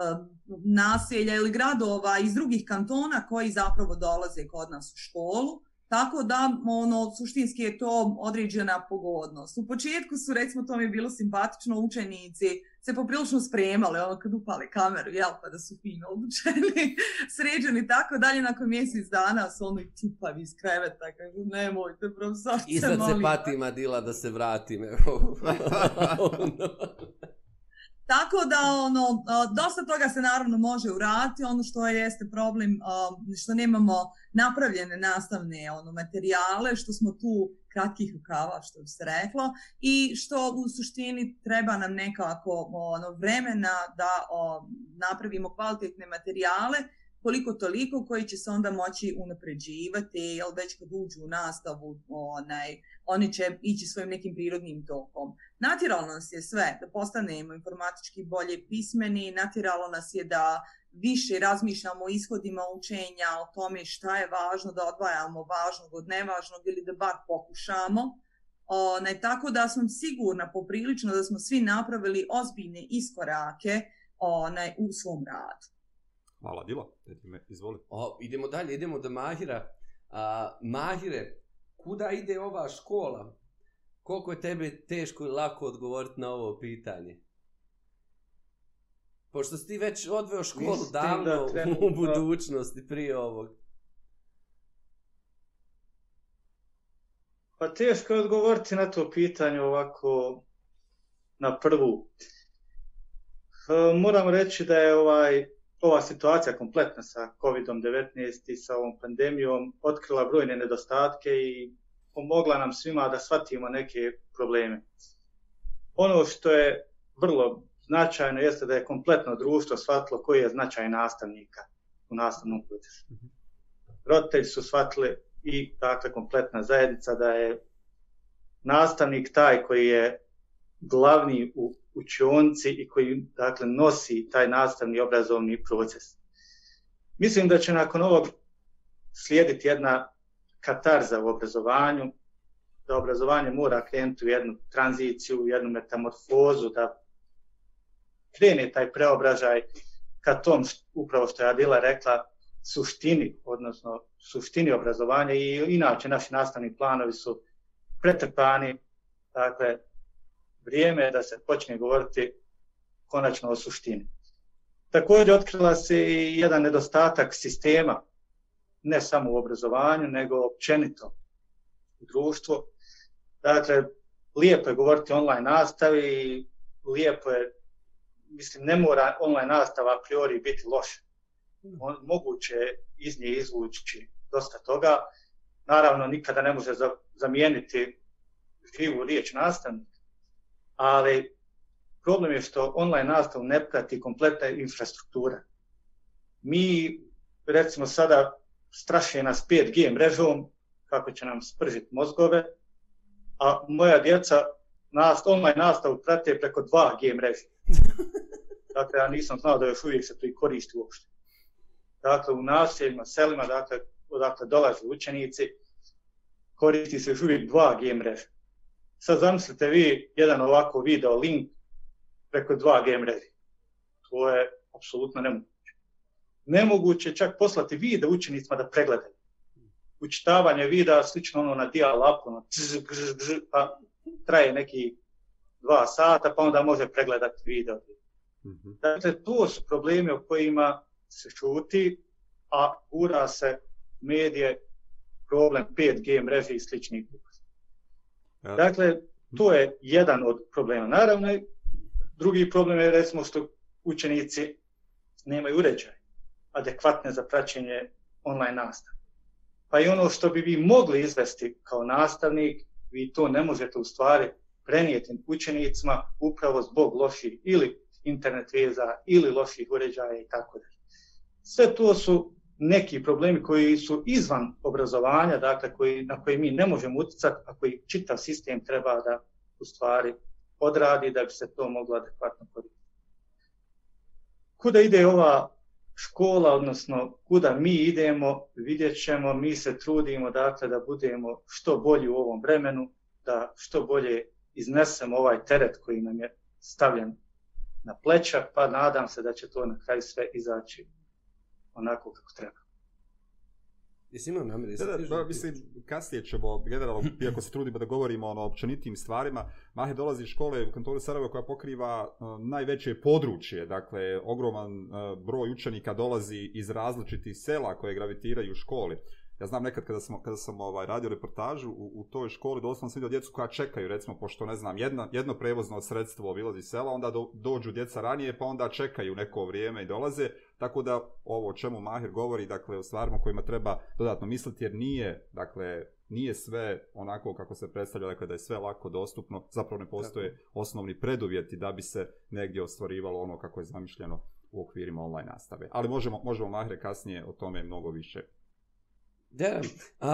Eh, naselja ili gradova iz drugih kantona koji zapravo dolaze kod nas u školu. Tako da, ono, suštinski je to određena pogodnost. U početku su, recimo, to mi je bilo simpatično, učenici se poprilično spremali, ono, kad upali kameru, jel, pa da su fino obučeni, sređeni, tako dalje, nakon mjesec dana su oni čupavi iz kreveta, kažu, nemojte, profesor, se molim. I sad se patima dila da se vratim, evo. oh, no. Tako da ono dosta toga se naravno može uraditi, ono što jeste problem što nemamo napravljene nastavne ono materijale, što smo tu kratkih rukava, što bi se reklo, i što u suštini treba nam nekako ono vremena da o, napravimo kvalitetne materijale koliko toliko koji će se onda moći unapređivati, jel već kad uđu u nastavu, onaj, oni će ići svojim nekim prirodnim tokom. Natiralo nas je sve da postanemo informatički bolje pismeni, natiralo nas je da više razmišljamo o ishodima učenja, o tome šta je važno da odvajamo važnog od nevažnog ili da bar pokušamo. O, ne, tako da sam sigurna poprilično da smo svi napravili ozbiljne iskorake o, ne, u svom radu. Hvala, Dilo. Izvoli. O, idemo dalje, idemo do Mahira. A, Mahire, kuda ide ova škola? Koliko je tebe teško i lako odgovoriti na ovo pitanje? Pošto si ti već odveo školu Mislim davno da trenutno... u budućnosti prije ovog. Pa teško je odgovoriti na to pitanje ovako na prvu. Moram reći da je ovaj ova situacija kompletna sa COVID-19 i sa ovom pandemijom otkrila brojne nedostatke i pomogla nam svima da shvatimo neke probleme. Ono što je vrlo značajno jeste da je kompletno društvo shvatilo koji je značaj nastavnika u nastavnom procesu. Mhm. Roditelji su shvatili i dakle kompletna zajednica da je nastavnik taj koji je glavni u učionci i koji dakle nosi taj nastavni obrazovni proces. Mislim da će nakon ovog slijediti jedna katarza u obrazovanju, da obrazovanje mora krenuti u jednu tranziciju, u jednu metamorfozu, da krene taj preobražaj ka tom, upravo što je Adila rekla, suštini, odnosno suštini obrazovanja i inače naši nastavni planovi su pretrpani, dakle, vrijeme je da se počne govoriti konačno o suštini. Također otkrila se i jedan nedostatak sistema ne samo u obrazovanju, nego općenito u društvu. Dakle, lijepo je govoriti online nastavi i lijepo je, mislim, ne mora online nastava a priori biti loša. Moguće iz nje izvući dosta toga. Naravno, nikada ne može zamijeniti živu riječ nastavnik, ali problem je što online nastavu ne prati kompletna infrastruktura. Mi, recimo sada, straše nas 5G mrežom, kako će nam spržit mozgove, a moja djeca nast, online nastavu prate preko 2G mreže. Dakle, ja nisam znao da još uvijek se to i koristi uopšte. Dakle, u naseljima, selima, dakle, odakle dolaze učenici, koristi se još uvijek 2G mreže. Sad zamislite vi jedan ovako video link preko 2G mreže. To je apsolutno nemoguće nemoguće čak poslati vide učenicima da pregledaju učitavanje vida, slično ono na dijal apu, ono cz, gz, gz, gz, pa traje neki dva sata, pa onda može pregledati video. Mm -hmm. Dakle, to su problemi o kojima se šuti, a ura se medije problem 5G mreži i sličnih ja. Dakle, to je jedan od problema. Naravno, drugi problem je, recimo, što učenici nemaju uređaj adekvatne za praćenje online nastave. Pa i ono što bi vi mogli izvesti kao nastavnik, vi to ne možete u stvari prenijeti učenicima upravo zbog loših ili internet veza ili loših uređaja i tako da. Sve to su neki problemi koji su izvan obrazovanja, dakle koji, na koji mi ne možemo uticati, a koji čitav sistem treba da u stvari odradi da bi se to moglo adekvatno koristiti. Kuda ide ova škola, odnosno kuda mi idemo, vidjet ćemo, mi se trudimo dakle da budemo što bolji u ovom vremenu, da što bolje iznesemo ovaj teret koji nam je stavljen na pleća, pa nadam se da će to na kraju sve izaći onako kako treba. Jesi imao namere? Da, da, da, mislim, kasnije ćemo, generalno, iako se trudimo da govorimo ono, o općenitim stvarima, Mahe dolazi iz škole u kantoru Sarajeva koja pokriva uh, najveće područje, dakle, ogroman uh, broj učenika dolazi iz različitih sela koje gravitiraju u školi. Uh, Ja znam nekad kada sam, kada sam ovaj, radio reportažu u, u toj školi, doslovno sam vidio djecu koja čekaju, recimo, pošto, ne znam, jedna, jedno prevozno sredstvo obilazi sela, onda do, dođu djeca ranije, pa onda čekaju neko vrijeme i dolaze. Tako da, ovo o čemu Mahir govori, dakle, o stvarima kojima treba dodatno misliti, jer nije, dakle, nije sve onako kako se predstavlja, dakle, da je sve lako dostupno, zapravo ne postoje dakle. osnovni preduvjeti da bi se negdje ostvarivalo ono kako je zamišljeno u okvirima online nastave. Ali možemo, možemo Mahre kasnije o tome mnogo više Da,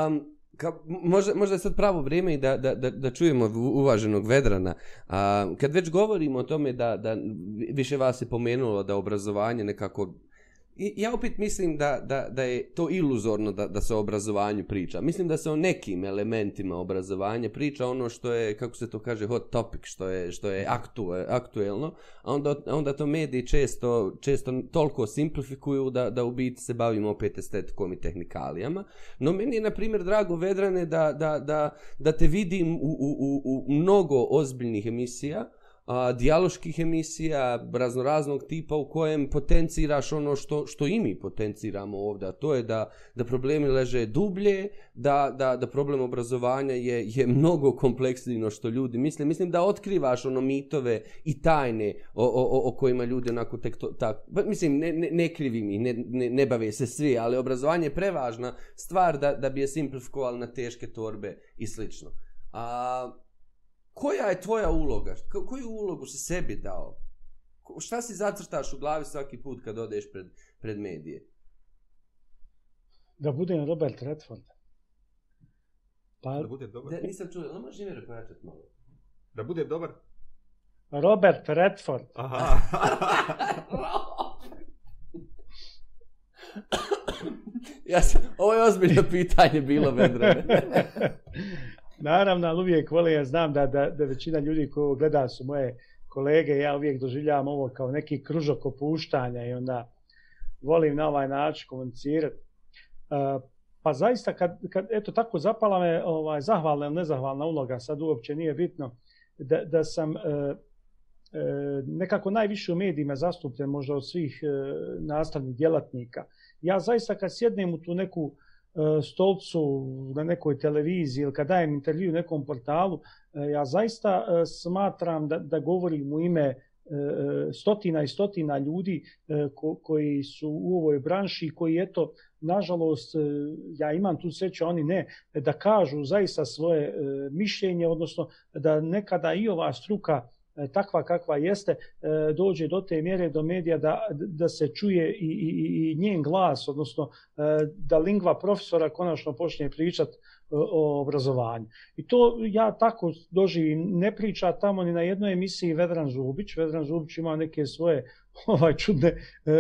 um, ka, možda, možda je sad pravo vrijeme i da, da, da, da čujemo uvaženog Vedrana. A, um, kad već govorimo o tome da, da više vas je pomenulo da obrazovanje nekako I ja opet mislim da, da, da je to iluzorno da, da se o obrazovanju priča. Mislim da se o nekim elementima obrazovanja priča ono što je, kako se to kaže, hot topic, što je, što je aktue, aktuelno, a onda, onda to mediji često, često toliko simplifikuju da, da u biti se bavimo opet estetikom i tehnikalijama. No meni je, na primjer, drago Vedrane da, da, da, da te vidim u, u, u, u mnogo ozbiljnih emisija, a, dijaloških emisija raznoraznog tipa u kojem potenciraš ono što, što i mi potenciramo ovdje, a to je da, da problemi leže dublje, da, da, da problem obrazovanja je, je mnogo kompleksniji no što ljudi misle. Mislim da otkrivaš ono mitove i tajne o, o, o, o kojima ljudi onako tek to, tak, pa mislim, ne, ne, ne krivi mi, ne, ne, ne bave se svi, ali obrazovanje je prevažna stvar da, da bi je simplifikovali na teške torbe i slično. A, uh koja je tvoja uloga? Koju ulogu si sebi dao? Šta si zacrtaš u glavi svaki put kad odeš pred, pred medije? Da budem Robert Redford. Pa... Da bude dobar. Da, nisam čuo, ono može imeru pojačati malo. Da bude dobar? Robert Redford. Aha. ja sam, ovo je ozbiljno pitanje bilo, Vendrane. Naravno, ali uvijek vole, ja znam da, da, da većina ljudi koji gleda su moje kolege, ja uvijek doživljavam ovo kao neki kružok opuštanja i onda volim na ovaj način komunicirati. E, pa zaista, kad, kad, eto tako zapala me ovaj, zahvalna ili nezahvalna uloga, sad uopće nije bitno, da, da sam e, e, nekako najviše u medijima zastupljen možda od svih nastavnih djelatnika. Ja zaista kad sjednem u tu neku uh, E, stolcu na nekoj televiziji ili kad dajem intervju nekom portalu, e, ja zaista e, smatram da, da govorim u ime stotina i stotina ljudi ko, koji su u ovoj branši koji eto, nažalost, ja imam tu sreću, oni ne, da kažu zaista svoje mišljenje, odnosno da nekada i ova struka E, takva kakva jeste, e, dođe do te mjere do medija da, da se čuje i, i, i njen glas, odnosno e, da lingva profesora konačno počne pričati o obrazovanju. I to ja tako doživim, ne priča tamo ni na jednoj emisiji Vedran Zubić. Vedran Zubić ima neke svoje ovaj, čudne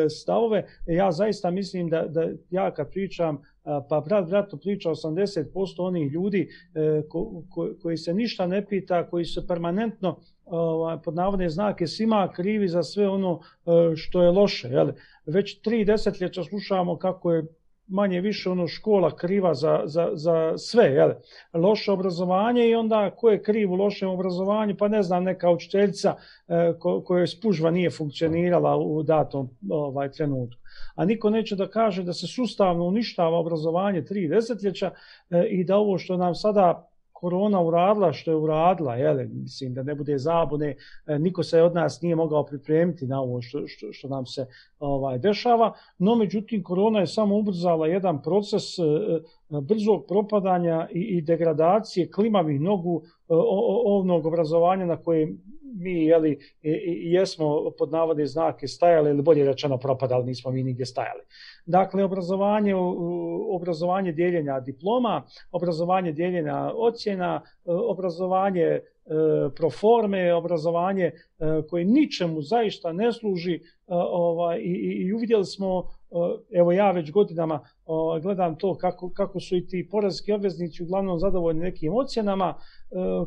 stavove. Ja zaista mislim da, da ja kad pričam pa brat vratno priča 80% onih ljudi e, ko, ko, koji se ništa ne pita, koji se permanentno e, pod navodne znake svima krivi za sve ono e, što je loše. Jeli? Već tri desetljeća slušavamo kako je manje više ono škola kriva za, za, za sve, jel? loše obrazovanje i onda ko je kriv u lošem obrazovanju, pa ne znam, neka učiteljica e, ko, koja je spužva nije funkcionirala u datom ovaj, trenutku. A niko neće da kaže da se sustavno uništava obrazovanje tri desetljeća e, i da ovo što nam sada korona uradila što je uradila, jele, mislim da ne bude zabune, e, niko se od nas nije mogao pripremiti na ovo što, što, što nam se ovaj dešava, no međutim korona je samo ubrzala jedan proces e, e, brzog propadanja i, i degradacije klimavih nogu ovnog obrazovanja na kojem mi jeli, jesmo pod navode znake stajali, ili bolje rečeno propadali, nismo mi nigdje stajali. Dakle, obrazovanje, obrazovanje dijeljenja diploma, obrazovanje dijeljenja ocjena, e, obrazovanje uh, E, proforme obrazovanje e, koje ničemu zaista ne služi e, ovaj i i uvidjeli smo evo ja već godinama ovaj, gledam to kako, kako su i ti porazki obveznici uglavnom zadovoljni nekim ocjenama,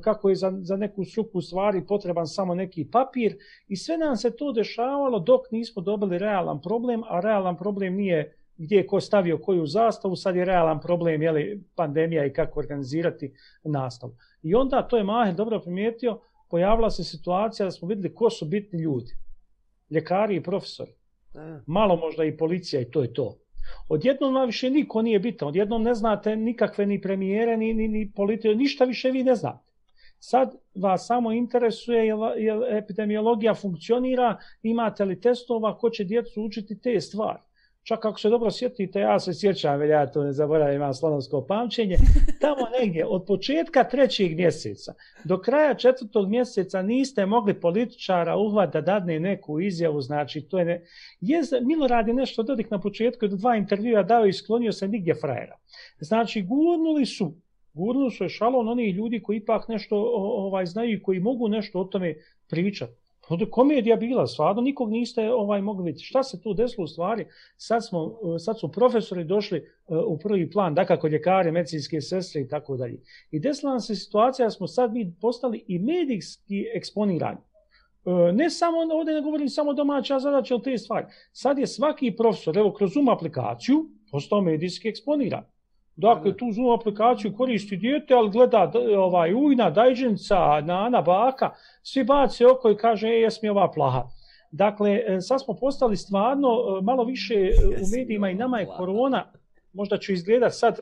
kako je za, za neku struku stvari potreban samo neki papir i sve nam se to dešavalo dok nismo dobili realan problem, a realan problem nije gdje je ko stavio koju zastavu, sad je realan problem je li, pandemija i kako organizirati nastavu. I onda, to je Mahir dobro primijetio, pojavila se situacija da smo videli ko su bitni ljudi. Ljekari i profesori. Malo možda i policija i to je to. Odjednom na više niko nije bitan. Odjednom ne znate nikakve ni premijere, ni, ni, ni politije, ništa više vi ne znate. Sad vas samo interesuje jel, jel epidemiologija funkcionira, imate li testova, ko će djecu učiti te stvari. Čak ako se dobro sjetite, ja se sjećam, ja to ne zaboravim, imam slanovsko pamćenje, tamo negdje od početka trećeg mjeseca do kraja četvrtog mjeseca niste mogli političara uhvat da dadne neku izjavu, znači to je ne... Je, Milorad je nešto dodik na početku, do dva intervjua dao i sklonio se nigdje frajera. Znači, gurnuli su, gurnuli su je šalon onih ljudi koji ipak nešto ovaj, znaju i koji mogu nešto o tome pričati. Ovdje komedija bila, stvarno nikog niste ovaj mogli vidjeti. Šta se tu desilo u stvari? Sad, smo, eh, sad su profesori došli eh, u prvi plan, da kako ljekari, medicinske sestre i tako dalje. I desila nam se situacija da smo sad mi postali i medijski eksponirani. Eh, ne samo, ovdje ne govorim samo domaća zadaća ili te stvari. Sad je svaki profesor, evo kroz Zoom aplikaciju, postao medijski eksponiran. Dakle, tu Zoom aplikaciju koristi dijete, ali gleda ovaj, ujna, dajđenica, nana, baka, svi bace oko i kaže, e, jes mi ova plaha. Dakle, e, sad smo postali stvarno e, malo više e, u medijima i nama je korona, možda će izgledat sad,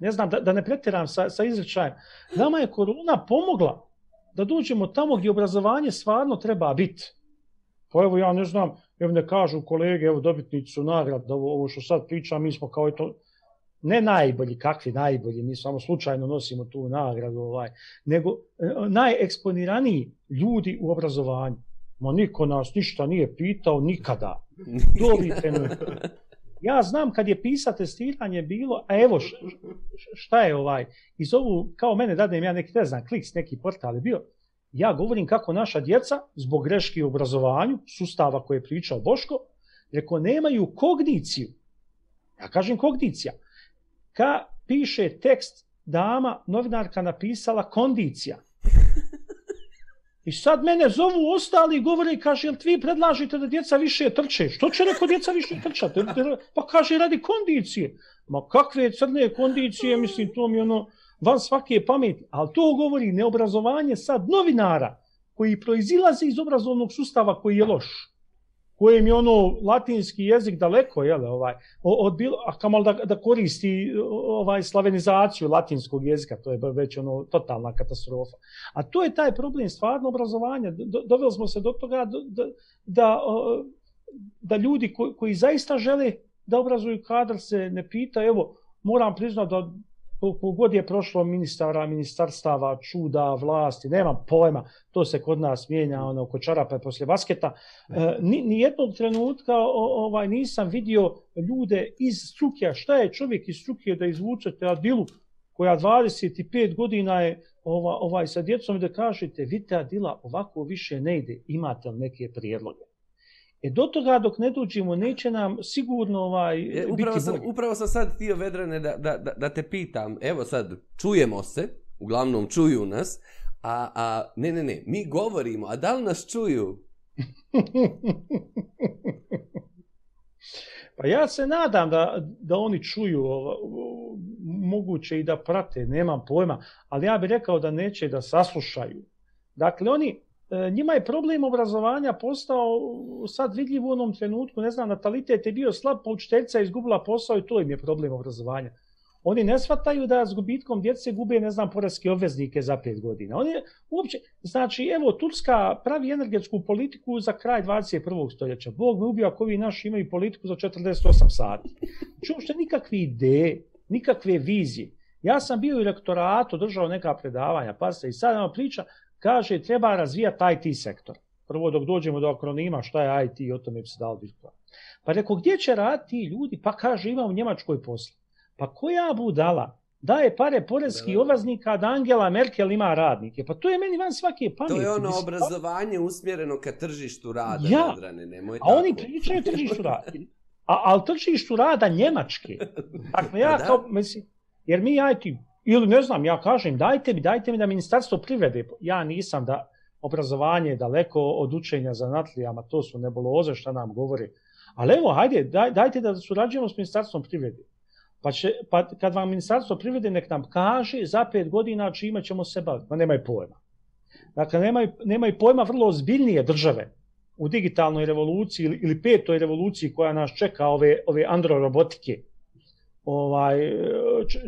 ne znam, da, da ne pretjeram sa, sa izrečajem, nama je korona pomogla da dođemo tamo gdje obrazovanje stvarno treba biti. Pa evo, ja ne znam, evo ne kažu kolege, evo dobitnicu nagrad, ovo, ovo što sad pričam, mi smo kao eto, ne najbolji, kakvi najbolji, mi samo slučajno nosimo tu nagradu, ovaj, nego e, najeksponiraniji ljudi u obrazovanju. Ma niko nas ništa nije pitao nikada. Dobite me. Ja znam kad je pisa testiranje bilo, a evo šta je ovaj, iz ovu, kao mene dadem ja neki, ne znam, klik s neki portal je bio, ja govorim kako naša djeca zbog greške u obrazovanju, sustava koje je pričao Boško, rekao nemaju kogniciju. Ja kažem kognicija ka piše tekst dama, novinarka napisala kondicija. I sad mene zovu ostali i govore, kaže, jel vi predlažite da djeca više trče? Što će neko djeca više trčati? Pa kaže, radi kondicije. Ma kakve crne kondicije, mislim, to mi ono, van svake pameti. Ali to govori neobrazovanje sad novinara koji proizilazi iz obrazovnog sustava koji je loš. Aha kojem je ono latinski jezik daleko je ovaj od bilo a kamal da, da koristi ovaj slavenizaciju latinskog jezika to je već ono totalna katastrofa a to je taj problem stvarno obrazovanja doveli smo se do toga da da, da ljudi koji, koji zaista žele da obrazuju kadar se ne pita evo moram priznati da koliko god je prošlo ministara, ministarstava, čuda, vlasti, nema pojma, to se kod nas mijenja ono, oko čarape poslije basketa, e, ni, ni jednog trenutka o, ovaj nisam vidio ljude iz struke, šta je čovjek iz struke da izvučete Adilu koja 25 godina je ova, ovaj sa djecom da kažete, vidite Adila, ovako više ne ide, imate li neke prijedloge? E do toga dok ne dođemo, neće nam sigurno ovaj, e, upravo biti sam, bolje. Upravo sam sad tio Vedrane da, da, da, da te pitam. Evo sad, čujemo se, uglavnom čuju nas, a, a ne, ne, ne, mi govorimo, a da li nas čuju? pa ja se nadam da, da oni čuju ovo, moguće i da prate, nemam pojma, ali ja bih rekao da neće da saslušaju. Dakle, oni, E, njima je problem obrazovanja postao sad vidljiv u onom trenutku, ne znam, natalitet je bio slab, poučiteljica pa je izgubila posao i to im je problem obrazovanja. Oni ne shvataju da s gubitkom djece gube, ne znam, poreske obveznike za pet godina. Oni uopće, znači, evo, Turska pravi energetsku politiku za kraj 21. stoljeća. Bog me ubio ako ovi naši imaju politiku za 48 sati. Znači, uopće nikakve ideje, nikakve vizije. Ja sam bio u rektoratu, držao neka predavanja, pa se i sad nam priča, kaže treba razvijati IT sektor. Prvo dok dođemo do akronima šta je IT i o tome bi se dalo biti Pa rekao, gdje će raditi ljudi? Pa kaže, ima u Njemačkoj posle. Pa koja budala daje pare porezki obaznika da Angela Merkel ima radnike? Pa to je meni van svake pameti. To je ono obrazovanje usmjereno ka tržištu rada. Ja, Andrane, nemoj a tako. oni pričaju tržištu rada. A, ali tržištu rada Njemačke. Dakle, ja pa da? kao, mislim, jer mi IT, ili ne znam, ja kažem, dajte mi, dajte mi da ministarstvo privede, ja nisam da obrazovanje je daleko od učenja za natlijama, to su nebuloze šta nam govori. Ali evo, hajde, daj, dajte da surađujemo s ministarstvom privede. Pa, će, pa kad vam ministarstvo privede, nek nam kaže za pet godina čime ćemo se baviti. Ma nemaj pojma. Dakle, nemaj, nemaj pojma vrlo ozbiljnije države u digitalnoj revoluciji ili, ili petoj revoluciji koja nas čeka ove, ove androrobotike. robotike ovaj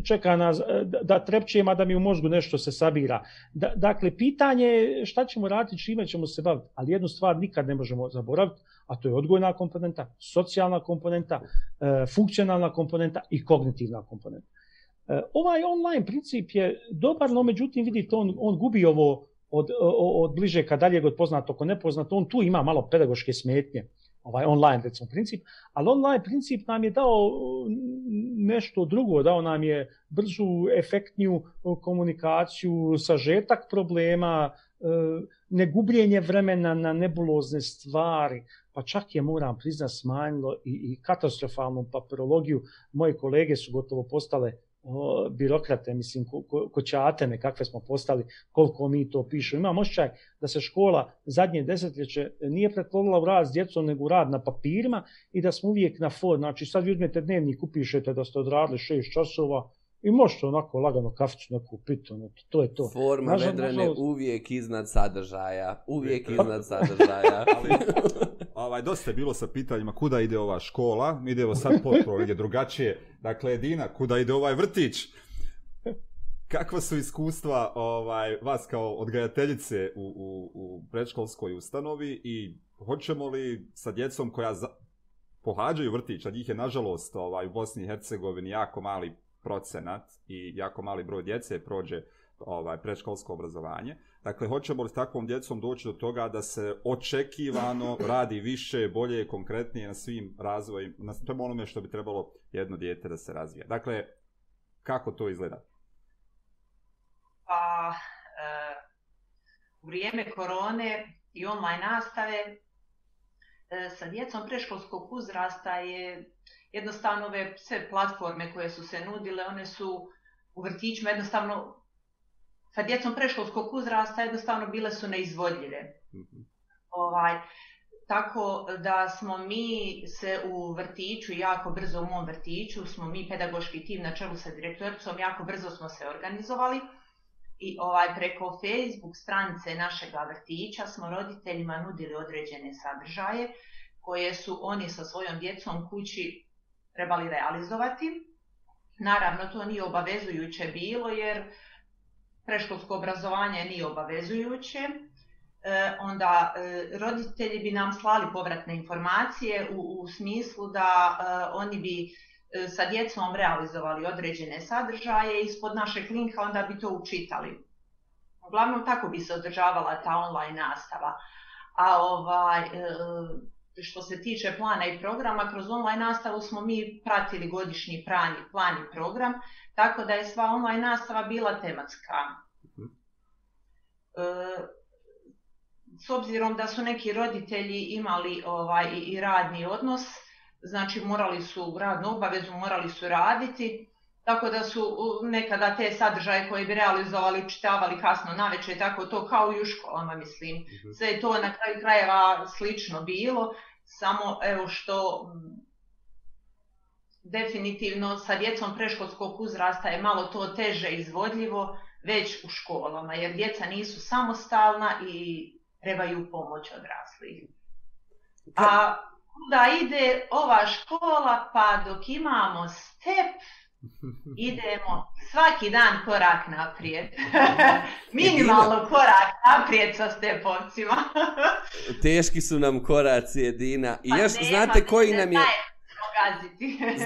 čeka nas e, da trepćemo da mi u mozgu nešto se sabira. Da, dakle pitanje je šta ćemo raditi, čime ćemo se baviti, ali jednu stvar nikad ne možemo zaboraviti, a to je odgojna komponenta, socijalna komponenta, e, funkcionalna komponenta i kognitivna komponenta. E, ovaj online princip je dobar, no međutim vidite on on gubi ovo od, od, od bliže ka dalje, od poznato ko nepoznato, on tu ima malo pedagoške smetnje. Mm ovaj online recimo princip, ali online princip nam je dao uh, nešto drugo, dao nam je brzu, efektniju uh, komunikaciju, sažetak problema, uh, negubljenje vremena na nebulozne stvari, pa čak je, moram priznat, smanjilo i, i katastrofalnu papirologiju. Moje kolege su gotovo postale birokrate, mislim, koćate ko, ko kakve smo postali, koliko mi to pišu. Imam ošćaj da se škola zadnje desetljeće nije pretvorila u rad s djecom, nego u rad na papirima i da smo uvijek na for. Znači, sad vi uzmete dnevnik, upišete da ste odradili šest časova, I možete onako lagano kafić neku pit, ono, to je to. Forma Nažem, vedrene možda... uvijek iznad sadržaja, uvijek Vjeta. iznad sadržaja. Ali, ovaj, dosta je bilo sa pitanjima kuda ide ova škola, mi idemo sad potpuno ovdje drugačije. Dakle, Dina, kuda ide ovaj vrtić? Kakva su iskustva ovaj, vas kao odgajateljice u, u, u predškolskoj ustanovi i hoćemo li sa djecom koja za pohađaju vrtić, a njih je nažalost ovaj, u Bosni i Hercegovini jako mali procenat i jako mali broj djece prođe ovaj predškolsko obrazovanje. Dakle, hoćemo li s takvom djecom doći do toga da se očekivano radi više, bolje, konkretnije na svim razvojima, na svim onome što bi trebalo jedno dijete da se razvija. Dakle, kako to izgleda? Pa, e, u e, vrijeme korone i online nastave e, sa djecom preškolskog uzrasta je jednostavno ove sve platforme koje su se nudile, one su u vrtićima jednostavno sa djecom preškolskog uzrasta jednostavno bile su neizvodljive. Mm-hmm. Ovaj, tako da smo mi se u vrtiću, jako brzo u mom vrtiću, smo mi pedagoški tim na čelu sa direktorcom, jako brzo smo se organizovali i ovaj preko Facebook stranice našeg vrtića smo roditeljima nudili određene sadržaje koje su oni sa svojom djecom kući trebali realizovati. Naravno, to nije obavezujuće bilo jer preškolsko obrazovanje nije obavezujuće. E, onda e, roditelji bi nam slali povratne informacije u, u smislu da e, oni bi e, sa djecom realizovali određene sadržaje ispod našeg linka, onda bi to učitali. Uglavnom, tako bi se održavala ta online nastava. A ovaj, e, što se tiče plana i programa, kroz online nastavu smo mi pratili godišnji plan i, plan i program, tako da je sva online nastava bila tematska. Mhm. E, s obzirom da su neki roditelji imali ovaj i radni odnos, znači morali su radnu obavezu, morali su raditi, Tako da su nekada te sadržaje koje bi realizovali, čitavali kasno na večer, tako to kao i u školama, mislim. Mhm. Sve je to na kraju krajeva slično bilo, samo evo što mm, definitivno sa djecom preškolskog uzrasta je malo to teže izvodljivo već u školama, jer djeca nisu samostalna i trebaju pomoć odraslih. A onda ide ova škola, pa dok imamo step, Idemo svaki dan korak naprijed. Minimalno Edina. korak naprijed sa stepovcima. Teški su nam koraci, Edina. I pa još, ne, znate pa koji nam je...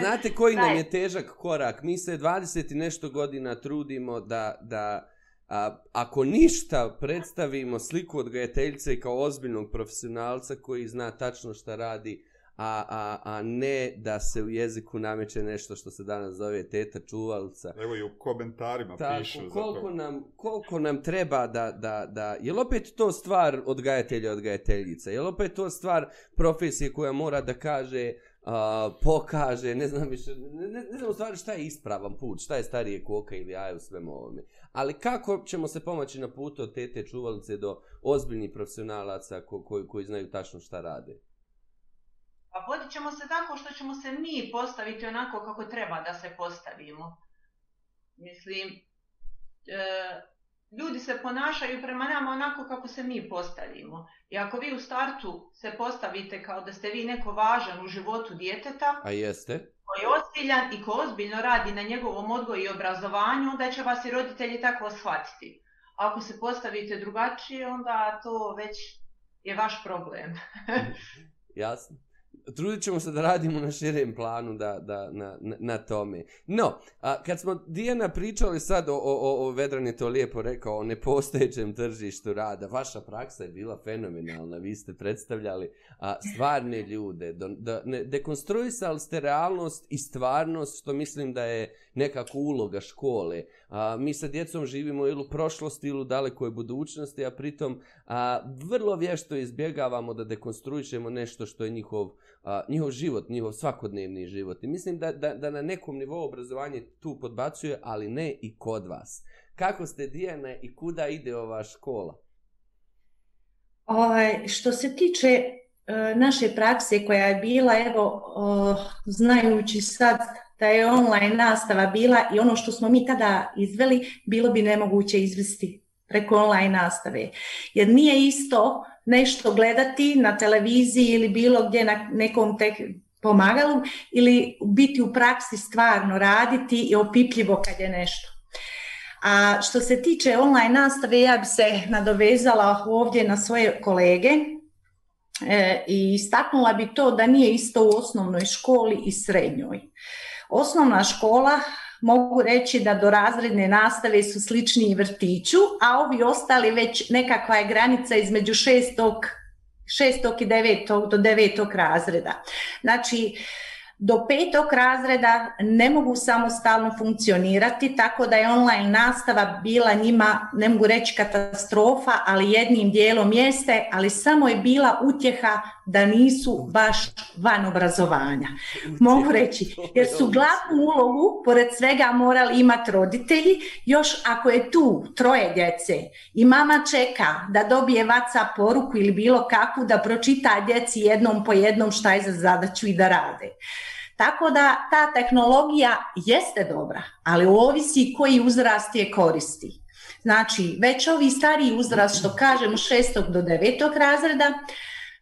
znate koji nam je težak korak? Mi se 20 i nešto godina trudimo da, da a, ako ništa predstavimo sliku od gajateljice kao ozbiljnog profesionalca koji zna tačno šta radi, a, a, a ne da se u jeziku nameće nešto što se danas zove teta čuvalica. Evo i u komentarima Tako, pišu koliko za to. Nam, koliko nam treba da, da, da... Je li opet to stvar odgajatelja odgajateljica? Je li opet to stvar profesije koja mora da kaže... Uh, pokaže, ne znam više, ne, ne, ne znam u stvari šta je ispravan put, šta je starije koka ili jaje u svemu ovome. Ali kako ćemo se pomaći na putu od tete čuvalice do ozbiljnih profesionalaca ko, koji, koji znaju tačno šta rade? Pa vodit ćemo se tako što ćemo se mi postaviti onako kako treba da se postavimo. Mislim, e, ljudi se ponašaju prema nama onako kako se mi postavimo. I ako vi u startu se postavite kao da ste vi neko važan u životu djeteta, A jeste. ko je ozbiljan i ko ozbiljno radi na njegovom odgoju i obrazovanju, onda će vas i roditelji tako shvatiti. Ako se postavite drugačije, onda to već je vaš problem. Jasno trudit ćemo se da radimo na širem planu da, da, na, na tome. No, a, kad smo Dijana pričali sad o, o, o Vedran je to lijepo rekao, o nepostojećem tržištu rada, vaša praksa je bila fenomenalna, vi ste predstavljali a, stvarne ljude, do, do, ne, dekonstruisali ste realnost i stvarnost, što mislim da je nekako uloga škole. A, mi sa djecom živimo ili u prošlosti ili u dalekoj budućnosti, a pritom a, vrlo vješto izbjegavamo da dekonstruišemo nešto što je njihov, a, njihov život, njihov svakodnevni život. I mislim da, da, da na nekom nivou obrazovanje tu podbacuje, ali ne i kod vas. Kako ste Dijana i kuda ide ova škola? O, što se tiče e, naše prakse koja je bila, evo, o, znajući sad da je online nastava bila i ono što smo mi tada izveli, bilo bi nemoguće izvesti preko online nastave. Jer nije isto nešto gledati na televiziji ili bilo gdje na nekom tek pomagalu ili biti u praksi stvarno raditi i opipljivo kad je nešto. A što se tiče online nastave, ja bi se nadovezala ovdje na svoje kolege e, i istaknula bi to da nije isto u osnovnoj školi i srednjoj. E, Osnovna škola, mogu reći da do razredne nastave su slični vrtiću, a ovi ostali već nekakva je granica između šestog, šestog i devetog do devetog razreda. Znači, uh, do petog razreda ne mogu samostalno funkcionirati, tako da je online nastava bila njima, ne mogu reći katastrofa, ali jednim dijelom jeste, ali samo je bila utjeha da nisu baš van obrazovanja. Mogu reći, jer su glavnu ulogu, pored svega, morali imati roditelji, još ako je tu troje djece i mama čeka da dobije vaca poruku ili bilo kakvu da pročita djeci jednom po jednom šta je za zadaću i da rade. Tako da ta tehnologija jeste dobra, ali ovisi koji uzrast je koristi. Znači, već ovi stariji uzrast, što kažem, šestog do devetog razreda,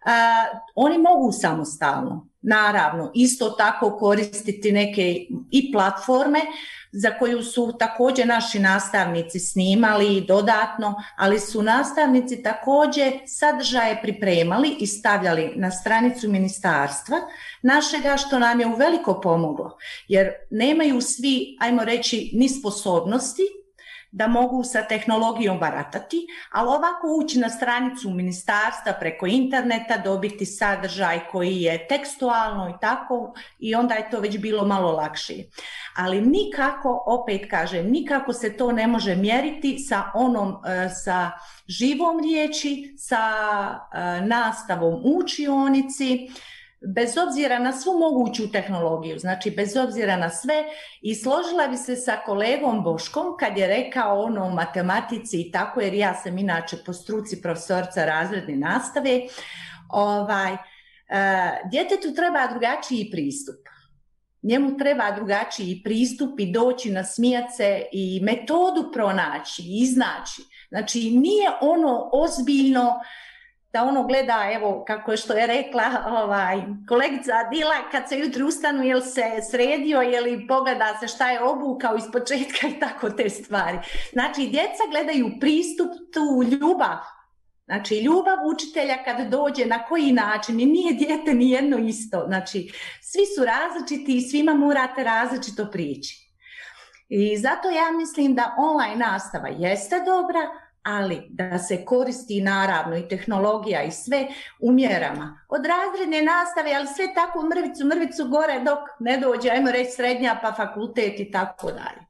a, oni mogu samostalno, naravno, isto tako koristiti neke i platforme, za koju su također naši nastavnici snimali i dodatno, ali su nastavnici također sadržaje pripremali i stavljali na stranicu ministarstva našega što nam je u veliko pomoglo. Jer nemaju svi, ajmo reći, ni sposobnosti, da mogu sa tehnologijom baratati, ali ovako ući na stranicu ministarstva preko interneta, dobiti sadržaj koji je tekstualno i tako i onda je to već bilo malo lakše. Ali nikako, opet kažem, nikako se to ne može mjeriti sa onom, e, sa živom riječi, sa e, nastavom u učionici, uh, bez obzira na svu moguću tehnologiju, znači bez obzira na sve, i složila bi se sa kolegom Boškom kad je rekao ono o matematici i tako, jer ja sam inače po struci profesorca razredne nastave, ovaj, e, djetetu treba drugačiji pristup. Njemu treba drugačiji pristup i doći na smijace i metodu pronaći, iznaći. Znači, nije ono ozbiljno, uh, da ono gleda, evo, kako je što je rekla ovaj, kolegica Adila, kad se jutro ustanu, jel se sredio, jel pogleda se šta je obukao iz početka i tako te stvari. Znači, djeca gledaju pristup tu ljubav. Znači, ljubav učitelja kad dođe, na koji način, i nije djete ni jedno isto. Znači, svi su različiti i svima morate različito prići. I zato ja mislim da online nastava jeste dobra, ali da se koristi naravno i tehnologija i sve u mjerama. Od razredne nastave, ali sve tako u mrvicu, mrvicu gore dok ne dođe, ajmo reći srednja pa fakultet i tako dalje.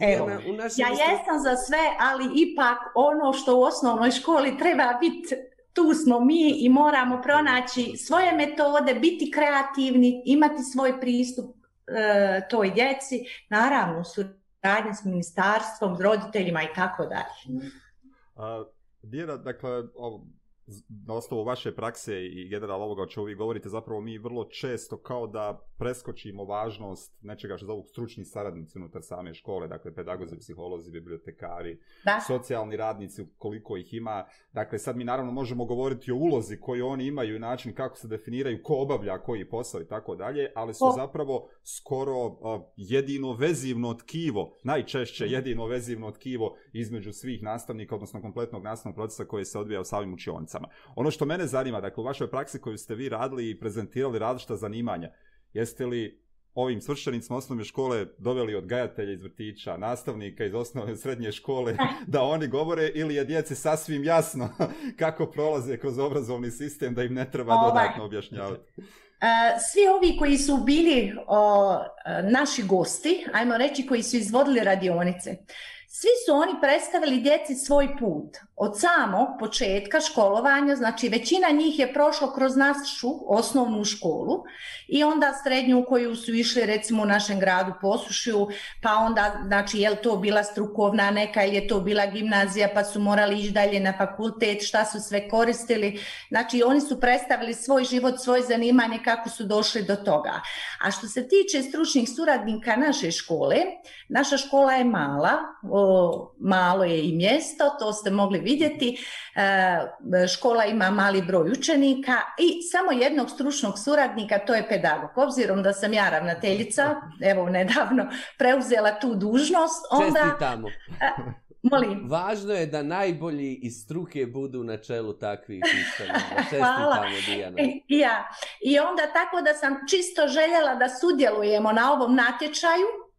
Evo, Dijana, u ja jesam za sve, ali ipak ono što u osnovnoj školi treba biti, tu smo mi i moramo pronaći svoje metode, biti kreativni, imati svoj pristup e, toj djeci, naravno suradnje s ministarstvom, s roditeljima i tako dalje. Uh, Dira, dakle, ovo, na osnovu vaše prakse i generala ovoga o čemu vi govorite, zapravo mi vrlo često kao da preskočimo važnost nečega što zovu stručni saradnici unutar same škole, dakle pedagozi, psiholozi, bibliotekari, da. socijalni radnici, koliko ih ima. Dakle, sad mi naravno možemo govoriti o ulozi koju oni imaju i način kako se definiraju, ko obavlja koji posao i tako dalje, ali su o. zapravo skoro uh, jedino vezivno tkivo, najčešće mm. jedino vezivno tkivo između svih nastavnika, odnosno kompletnog nastavnog procesa koji se odvija u samim učionicama. Ono što mene zanima, dakle u vašoj praksi koju ste vi radili i prezentirali različita zanimanja, jeste li ovim svršenicima osnovne škole doveli odgajatelja iz vrtića, nastavnika iz osnovne srednje škole da oni govore ili je djeci sasvim jasno kako prolaze kroz obrazovni sistem da im ne treba ovaj. dodatno objašnjavati? E, svi ovi koji su bili o, naši gosti, ajmo reći koji su izvodili radionice, Svi su oni predstavili djeci svoj put. Od samog početka školovanja, znači većina njih je prošlo kroz našu osnovnu školu i onda srednju koju su išli recimo u našem gradu Posušiju, pa onda znači je li to bila strukovna neka ili je to bila gimnazija pa su morali ići dalje na fakultet, šta su sve koristili. Znači oni su predstavili svoj život, svoje zanimanje kako su došli do toga. A što se tiče stručnih suradnika naše škole, naša škola je mala, malo je i mjesto, to ste mogli vidjeti. E, škola ima mali broj učenika i samo jednog stručnog suradnika, to je pedagog. Obzirom da sam ja ravnateljica, evo nedavno preuzela tu dužnost, onda... Čestitamo. E, molim. Važno je da najbolji iz struke budu na čelu takvih istana. Hvala. E, ja. I onda tako da sam čisto željela da sudjelujemo na ovom natječaju,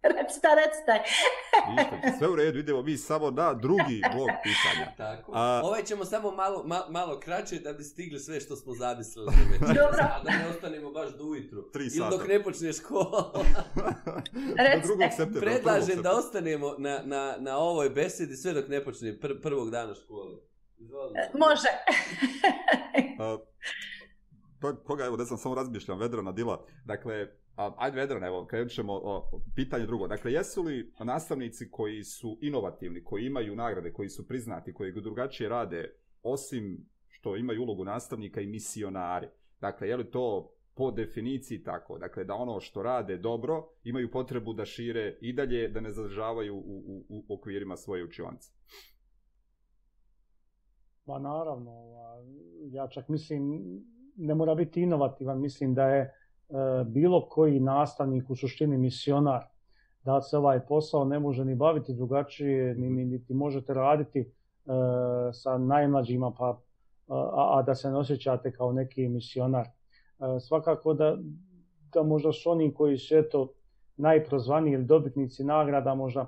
Recite, recite. Ništa, sve u redu, idemo mi samo na drugi blog pitanja. Tako. A... Ovaj ćemo samo malo, malo, malo kraće da bi stigli sve što smo zamislili. Da Dobro. Da ne ostanemo baš do ujutru. Tri sata. Ili dok ne počne škola. Recite. Do drugog septembra. Predlažem da ostanemo na, na, na ovoj besedi sve dok ne počne pr prvog dana škole. Zvolim. E, može. A, to, pa, koga, evo, ne znam, samo razmišljam, Vedrana Dila. Dakle, ajde vedro, evo, krenut ćemo, a, pitanje drugo. Dakle, jesu li nastavnici koji su inovativni, koji imaju nagrade, koji su priznati, koji ga drugačije rade, osim što imaju ulogu nastavnika i misionari? Dakle, je li to po definiciji tako? Dakle, da ono što rade dobro, imaju potrebu da šire i dalje, da ne zadržavaju u, u, u okvirima svoje učionice? Pa naravno, ovaj, ja čak mislim, ne mora biti inovativan, mislim da je, E, bilo koji nastavnik u suštini misionar da se ovaj posao ne može ni baviti drugačije, ni, ni, ni možete raditi e, sa najmlađima, pa, a, a da se ne osjećate kao neki misionar. E, svakako da, da možda su oni koji su eto najprozvaniji ili dobitnici nagrada, možda e,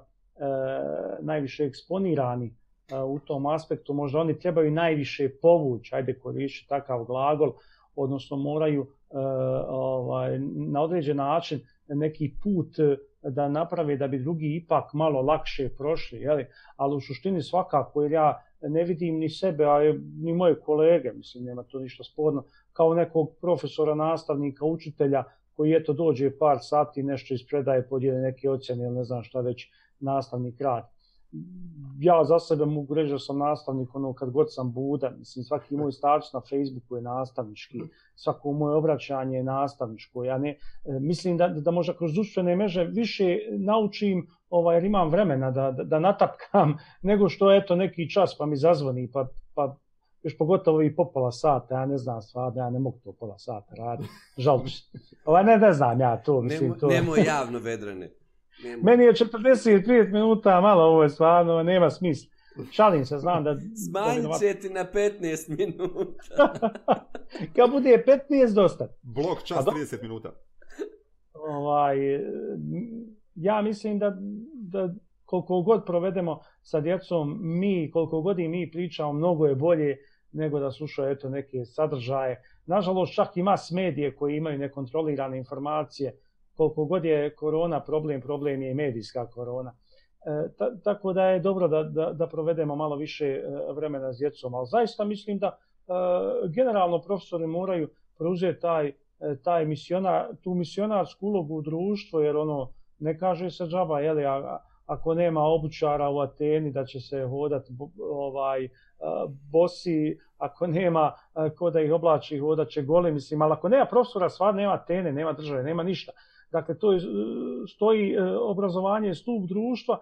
najviše eksponirani e, u tom aspektu, možda oni trebaju najviše povući, ajde koji takav glagol, odnosno moraju Eh, ovaj, na određen način neki put eh, da naprave da bi drugi ipak malo lakše prošli, jeli? ali u suštini svakako, jer ja ne vidim ni sebe, a ni moje kolege, mislim, nema to ništa sporno, kao nekog profesora, nastavnika, učitelja, koji je to dođe par sati, nešto ispredaje, podijele neke ocjene ili ne znam šta već nastavnik radi ja za sebe mogu reći da sam nastavnik ono kad god sam budan, mislim svaki moj status na Facebooku je nastavnički, svako moje obraćanje je nastavničko, ja ne, e, mislim da, da možda kroz društvene meže više naučim ovaj, jer imam vremena da, da, da natapkam nego što eto neki čas pa mi zazvoni pa, pa još pogotovo i po pola sata, ja ne znam stvarno, ja ne mogu to pola sata raditi, žalbiš. Ovaj, ne, ne znam ja to, mislim nemo, to. Nemo javno vedrane. Meni je 45 minuta, malo ovo je stvarno, nema smisla. Šalim se, znam da... Smanjit će ti na 15 minuta. Kad bude 15, dosta. Blok čas do... 30 minuta. Ovaj, ja mislim da, da koliko god provedemo sa djecom, mi, koliko god i mi pričamo, mnogo je bolje nego da slušaju eto, neke sadržaje. Nažalost, čak i mas medije koji imaju nekontrolirane informacije, koliko god je korona problem, problem je i medijska korona. E, ta, tako da je dobro da, da, da provedemo malo više e, vremena s djecom, ali zaista mislim da e, generalno profesori moraju preuzeti taj, e, taj misionar, tu misionarsku ulogu u društvo, jer ono, ne kaže se džaba, je li, a, ako nema obučara u Ateni da će se hodati ovaj, e, bosi, ako nema ko da ih oblači, hodat će goli, mislim, ali ako nema profesora, sva nema tene, nema države, nema ništa. Dakle, to je, e, stoji e, obrazovanje stup društva, e,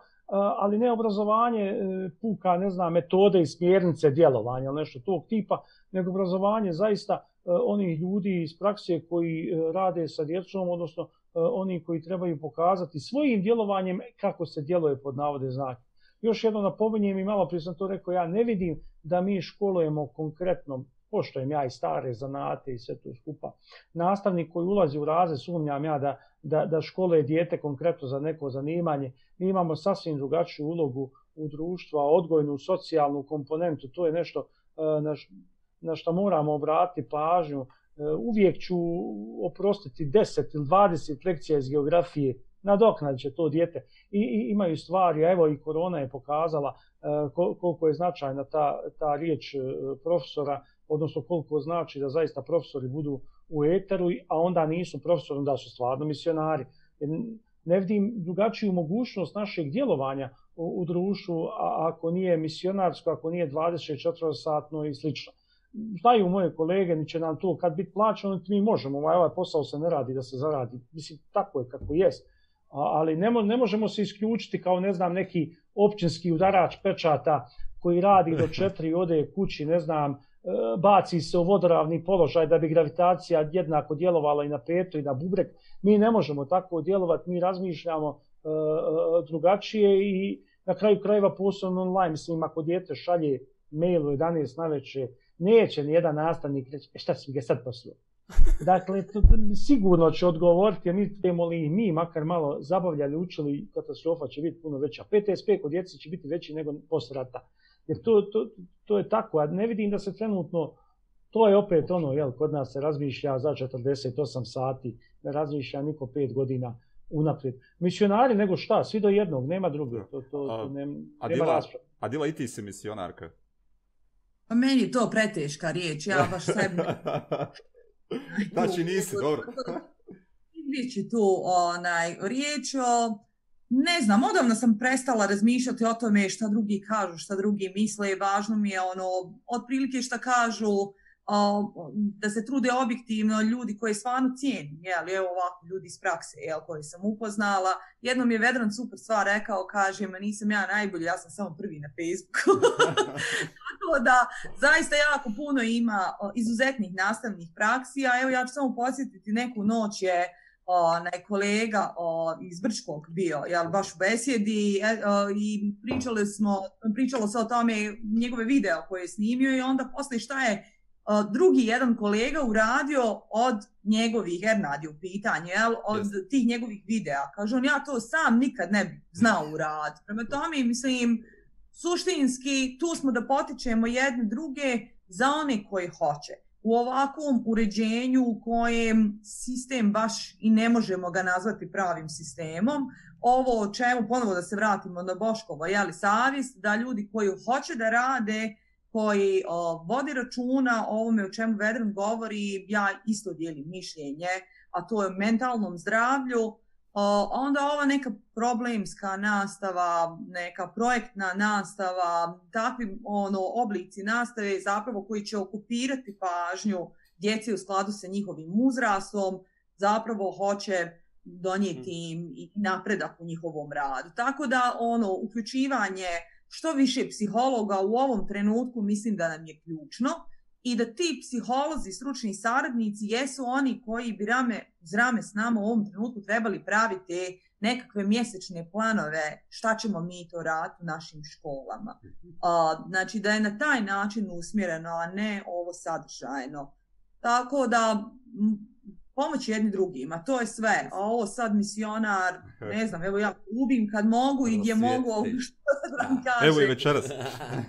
ali ne obrazovanje puka, ne znam, metode i smjernice djelovanja ili nešto tog tipa, nego obrazovanje zaista onih ljudi iz prakse koji rade sa djecom, odnosno oni koji trebaju pokazati svojim djelovanjem kako se djeluje pod navode znake. Još jedno napominjem i malo prije sam to rekao, ja ne vidim da mi školujemo konkretno poštojem ja i stare zanate i sve to skupa. Nastavnik koji ulazi u raze, sumnjam ja da, da, da škole je dijete konkretno za neko zanimanje. Mi imamo sasvim drugačiju ulogu u društvu, a odgojnu socijalnu komponentu, to je nešto e, na, na što moramo obratiti pažnju. E, uvijek ću oprostiti 10 ili 20 lekcija iz geografije, nadoknad će to dijete. I, i imaju stvari, a evo i korona je pokazala e, koliko je značajna ta, ta riječ profesora, odnosno koliko znači da zaista profesori budu u eteru, a onda nisu profesori, onda su stvarno misionari. Ne vidim drugačiju mogućnost našeg djelovanja u, u društvu a, ako nije misionarsko, ako nije 24-satno i slično. Znaju moje kolege, ni će nam to kad biti plaćeno, mi možemo, ovaj, ovaj posao se ne radi da se zaradi. Mislim, tako je kako jest. Ali ne, ne možemo se isključiti kao, ne znam, neki općinski udarač pečata koji radi do četiri ode kući, ne znam, uh, E, baci se u vodoravni položaj da bi gravitacija jednako djelovala i na peto i na bubrek. Mi ne možemo tako djelovati, mi razmišljamo e, e, drugačije i na kraju krajeva posebno online, mislim, ako djete šalje mail u 11 na večer, neće ni jedan nastavnik reći, e šta si ga sad poslio? Dakle, to, sigurno će odgovoriti, mi trebamo li mi makar malo zabavljali, učili, katastrofa će biti puno veća. PTSP kod djece će biti veći nego posle rata jer to, to, to je tako, a ne vidim da se trenutno, to je opet ono, jel, kod nas se razmišlja za 48 sati, ne razmišlja niko 5 godina unaprijed. Misionari nego šta, svi do jednog, nema druge, to, to, to a, nema, a Dila, raspravo. A Dila, i ti si misionarka? Pa meni to preteška riječ, ja baš sebi... znači nisi, dobro. Izvići tu onaj, riječ, o ne znam, odavno sam prestala razmišljati o tome šta drugi kažu, šta drugi misle, važno mi je ono, otprilike šta kažu, o, da se trude objektivno ljudi koje stvarno cijenim, jel, evo ovako ljudi iz prakse, jel, koje sam upoznala. Jednom je Vedran super stvar rekao, kaže, ma nisam ja najbolji, ja sam samo prvi na Facebooku. Tako da, zaista jako puno ima izuzetnih nastavnih praksija, evo ja ću samo posjetiti neku noć je, uh, onaj kolega o, iz Brčkog bio, jel, baš u besjedi e, o, i pričali smo, pričalo se o tome njegove video koje je snimio i onda posle šta je o, drugi jedan kolega uradio od njegovih, jer nadi u pitanju, jel, od yes. tih njegovih videa. Kaže on, ja to sam nikad ne bi znao urad. Prema tome, mislim, suštinski tu smo da potičemo jedne druge za one koji hoće. Yes u ovakvom uređenju u kojem sistem baš i ne možemo ga nazvati pravim sistemom, ovo o čemu, ponovo da se vratimo na Boškovo, jeli savjest, da ljudi koji hoće da rade, koji o, vodi računa o ovome o čemu Vedran govori, ja isto dijelim mišljenje, a to je o mentalnom zdravlju, onda ova neka problemska nastava, neka projektna nastava, takvi ono, oblici nastave zapravo koji će okupirati pažnju djece u skladu sa njihovim uzrastom, zapravo hoće donijeti mm. im i napredak u njihovom radu. Tako da ono uključivanje što više psihologa u ovom trenutku mislim da nam je ključno i da ti psiholozi, stručni saradnici jesu oni koji bi rame, zrame s nama u ovom trenutku trebali praviti nekakve mjesečne planove šta ćemo mi to raditi u našim školama. Mhm. A, znači da je na taj način usmjereno, a ne ovo sadržajno. Tako da pomoć jedni drugima, to je sve. A ovo sad misionar, ne znam, evo ja ubim kad mogu i gdje mogu, što da vam kažem. Evo i večeras.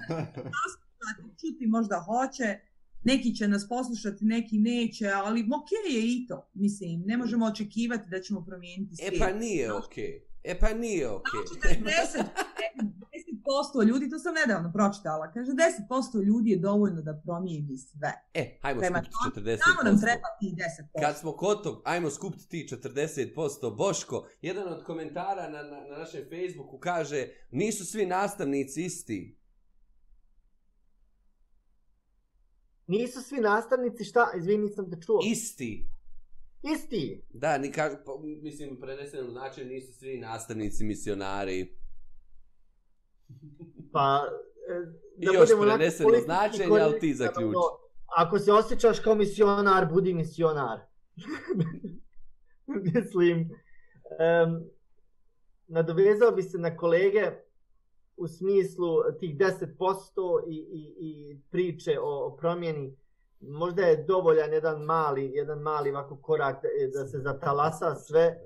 čuti možda hoće, neki će nas poslušati, neki neće, ali ok je i to, mislim, ne možemo očekivati da ćemo promijeniti e pa svijet. E pa nije ok, e pa nije ok. Znači da 10%, 10 ljudi, to sam nedavno pročitala, kaže 10% ljudi je dovoljno da promijeni sve. E, hajmo Prema skupiti 40%. Samo nam treba ti 10%. Kad smo kod tog, hajmo skupiti ti 40%, Boško, jedan od komentara na, na, na našem Facebooku kaže, nisu svi nastavnici isti. Nisu svi nastavnici šta, izvini, nisam te čuo. Isti. Isti. Da, ni kažu, pa, mislim, prenesenom značaju nisu svi nastavnici misionari. Pa, e, da I još preneseno značaj, ali ti zaključ. To, ako se osjećaš kao misionar, budi misionar. mislim, um, nadovezao bi se na kolege, u smislu tih 10% i, i, i priče o, o promjeni možda je dovoljan jedan mali jedan mali ovako korak e, da se zatalasa sve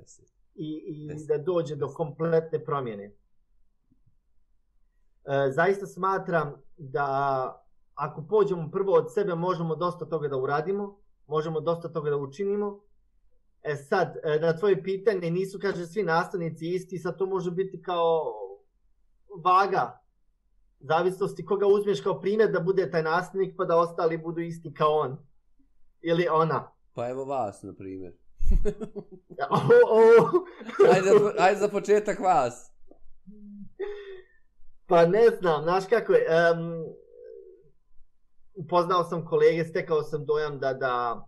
i, i da dođe do kompletne promjene e, zaista smatram da ako pođemo prvo od sebe možemo dosta toga da uradimo možemo dosta toga da učinimo e sad e, na tvoje pitanje nisu kaže svi nastavnici isti sad to može biti kao vaga zavisnosti koga uzmeš kao primjer da bude taj nastavnik pa da ostali budu isti kao on ili ona. Pa evo vas, na primjer. o, o. ajde, ajde za početak vas. Pa ne znam, znaš kako je. Um, upoznao sam kolege, stekao sam dojam da, da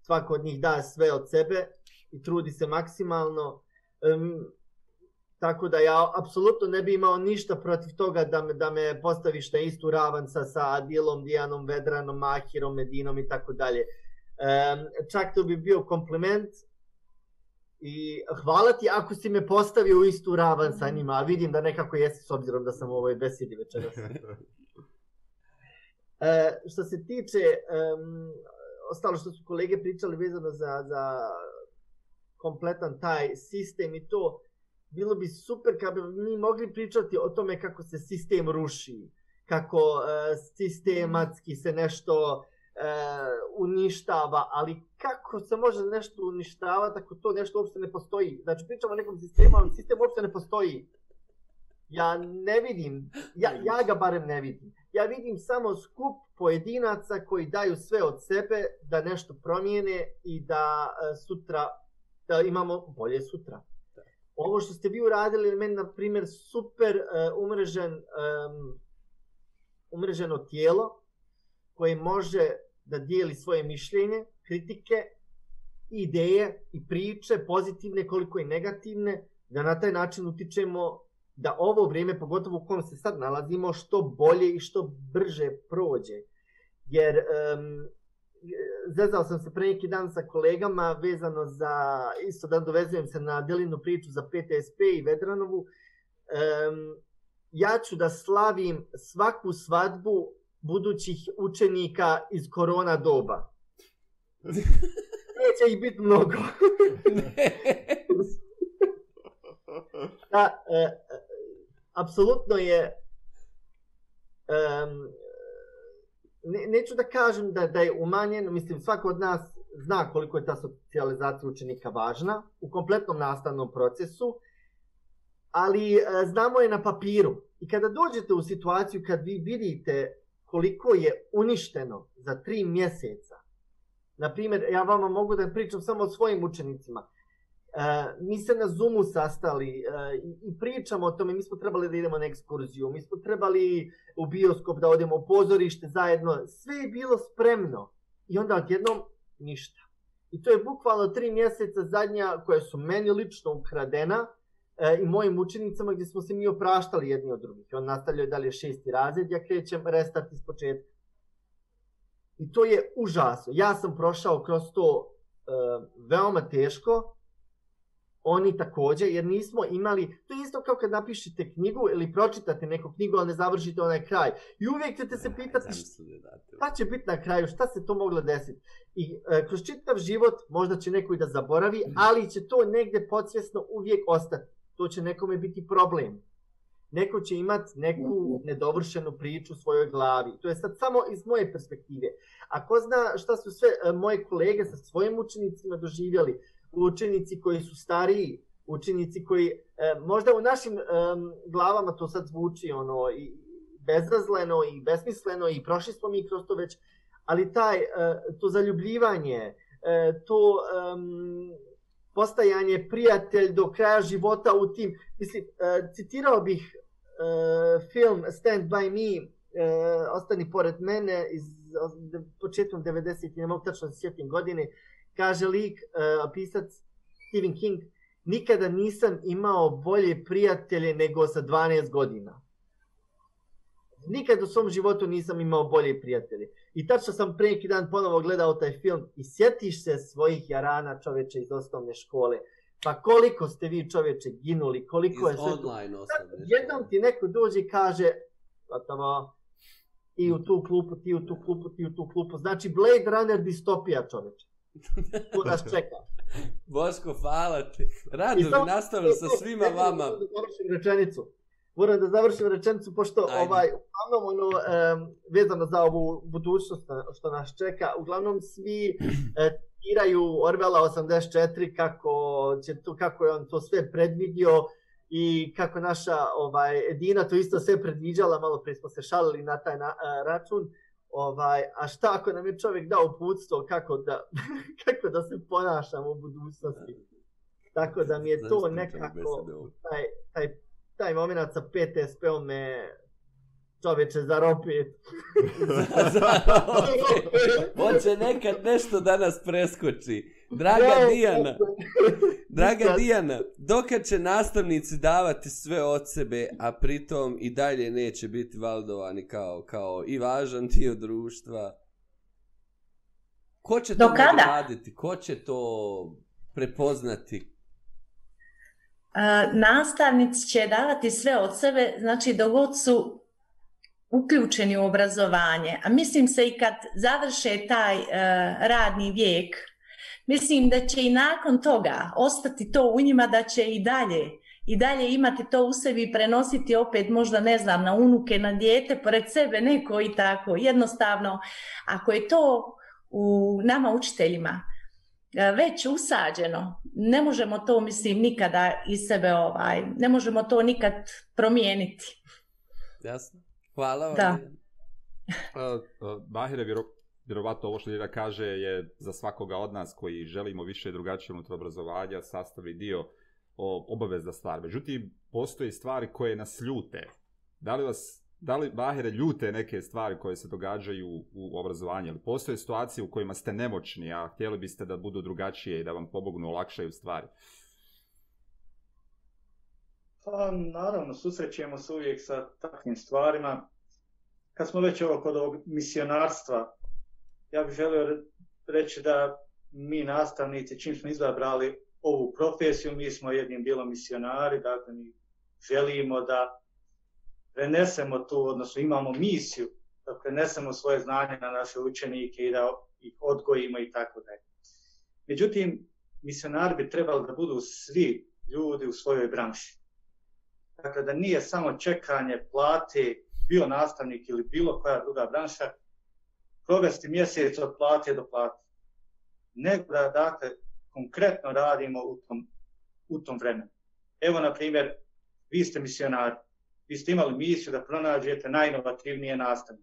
svako od njih daje sve od sebe i trudi se maksimalno. Um, Tako da ja apsolutno ne bi imao ništa protiv toga da me, da me postaviš na istu ravan sa, sa Adilom, Dijanom, Vedranom, Mahirom, Medinom i tako dalje. Čak to bi bio kompliment i hvala ti ako si me postavio u istu ravan sa njima, a vidim da nekako jesi s obzirom da sam u ovoj besedi večeras. e, što se tiče um, ostalo što su kolege pričali vezano za, za kompletan taj sistem i to, uh, bilo bi super kad bi mi mogli pričati o tome kako se sistem ruši, kako uh, sistematski se nešto uh, uništava, ali kako se može nešto uništavati ako to nešto uopšte ne postoji. Znači pričamo o nekom sistemu, ali sistem uopšte ne postoji. Ja ne vidim, ja, ja ga barem ne vidim. Ja vidim samo skup pojedinaca koji daju sve od sebe da nešto promijene i da e, sutra da imamo bolje sutra ovo što ste vi uradili, meni na primjer super uh, umrežen, um, umreženo tijelo koje može da dijeli svoje mišljenje, kritike, ideje i priče, pozitivne koliko i negativne, da na taj način utičemo da ovo vrijeme, pogotovo u kojem se sad nalazimo, što bolje i što brže prođe. Jer um, zezao sam se pre neki dan sa kolegama vezano za, isto da dovezujem se na delinu priču za PTSP i Vedranovu. Um, ja ću da slavim svaku svadbu budućih učenika iz korona doba. Neće ih biti mnogo. da, e, e, apsolutno je um, ne, neću da kažem da, da je umanjen, mislim svako od nas zna koliko je ta socijalizacija učenika važna u kompletnom nastavnom procesu, ali e, znamo je na papiru. I kada dođete u situaciju kad vi vidite koliko je uništeno za tri mjeseca, na primjer, ja vama mogu da pričam samo o svojim učenicima, E, mi se na Zoomu sastali uh, i pričamo o tome, mi smo trebali da idemo na ekskurziju, mi smo trebali u bioskop da odemo u pozorište zajedno, sve je bilo spremno i onda odjednom ništa. I to je bukvalno tri mjeseca zadnja koja su meni lično ukradena uh, i mojim učenicama gdje smo se mi opraštali jedni od drugih. On nastavljao je dalje šesti razred, ja krećem restart iz početka. I to je užasno. Ja sam prošao kroz to uh, veoma teško, oni takođe, jer nismo imali, to je isto kao kad napišete knjigu ili pročitate neku knjigu, ali ne završite onaj kraj. I uvijek ćete se pitati šta će biti na kraju, šta se to moglo desiti. I e, kroz čitav život možda će neko i da zaboravi, mm. ali će to negde podsvjesno uvijek ostati. To će nekome biti problem. Neko će imati neku nedovršenu priču u svojoj glavi. To je sad samo iz moje perspektive. Ako zna šta su sve e, moje kolege sa svojim učenicima doživjeli, učenici koji su stariji, učenici koji, e, možda u našim e, glavama to sad zvuči ono, i bezrazleno i besmisleno i prošli smo mi kroz to već, ali taj, e, to zaljubljivanje, e, to e, postajanje prijatelj do kraja života u tim, mislim, e, citirao bih e, film Stand By Me, e, Ostani pored mene, iz početkom 90. ne mogu tačno sjetim godine, kaže lik, uh, pisac Stephen King, nikada nisam imao bolje prijatelje nego sa 12 godina. Nikada u svom životu nisam imao bolje prijatelje. I tačno sam pre neki dan ponovo gledao taj film i sjetiš se svojih jarana čoveče iz osnovne škole. Pa koliko ste vi čoveče ginuli, koliko iz je sve... online osnovne Jednom ti neko duži kaže, zatavo, i u tu klupu, ti u tu klupu, ti u tu klupu. Znači Blade Runner distopija čoveče. Tu nas čeka. Bosko, hvala ti. Radovi, nastavim sa e, e, svima ne, e, vama. Moram da završim rečenicu. Moram da završim rečenicu, pošto Ajde. ovaj, uglavnom, ono, um, vezano za ovu budućnost što nas čeka, uglavnom svi tiraju e, Orvela 84, kako, će to, kako je on to sve predvidio, i kako naša ovaj Edina to isto sve predviđala, malo prije smo se šalili na taj na, račun. Uh, Ovaj, a šta ako nam je čovjek dao uputstvo kako da, kako da se ponašamo u budućnosti? Tako da mi je to nekako, taj, taj, taj moment sa PTSP-om me čovječe za ropi. On će nekad nešto danas preskoči. Draga ne, Dijana. Ne, ne, ne. Draga Dijana, dokad će nastavnici davati sve od sebe, a pritom i dalje neće biti valdovani kao, kao i važan dio društva? Ko će to raditi? Ko će to prepoznati? Uh, nastavnici će davati sve od sebe, znači dok su uključeni u obrazovanje. A mislim se i kad završe taj uh, radni vijek, mislim da će i nakon toga ostati to u njima da će i dalje i dalje imati to u sebi i prenositi opet možda ne znam na unuke, na dijete, pored sebe neko i tako. Jednostavno, ako je to u nama učiteljima e, već usađeno, ne možemo to mislim nikada iz sebe ovaj, ne možemo to nikad promijeniti. Jasno. Hvala vam. Da. Uh, e, uh, Bahira, vjerojatno, vjerovato ovo što Ljera kaže je za svakoga od nas koji želimo više drugačije unutar obrazovanja sastavi dio obavezda stvar. Međutim, postoje stvari koje nas ljute. Da li vas Da li Bahere ljute neke stvari koje se događaju u obrazovanju? Ali postoje situacije u kojima ste nemoćni, a htjeli biste da budu drugačije i da vam pobognu, olakšaju stvari? Pa, naravno, susrećemo se uvijek sa takvim stvarima. Kad smo već ovo kod ovog misionarstva, ja bih želio reći da mi nastavnici, čim smo izabrali ovu profesiju, mi smo jednim bilom misionari, dakle mi želimo da prenesemo tu, odnosno imamo misiju da prenesemo svoje znanje na naše učenike i da ih odgojimo i tako dalje. Međutim, misionari bi trebali da budu svi ljudi u svojoj branši. Dakle, da nije samo čekanje plate bio nastavnik ili bilo koja druga branša, provesti mjesec od plate do plate, nego da date konkretno radimo u tom, u tom vremenu. Evo, na primjer, vi ste misionar, vi ste imali misiju da pronađete najinovativnije nastavnje.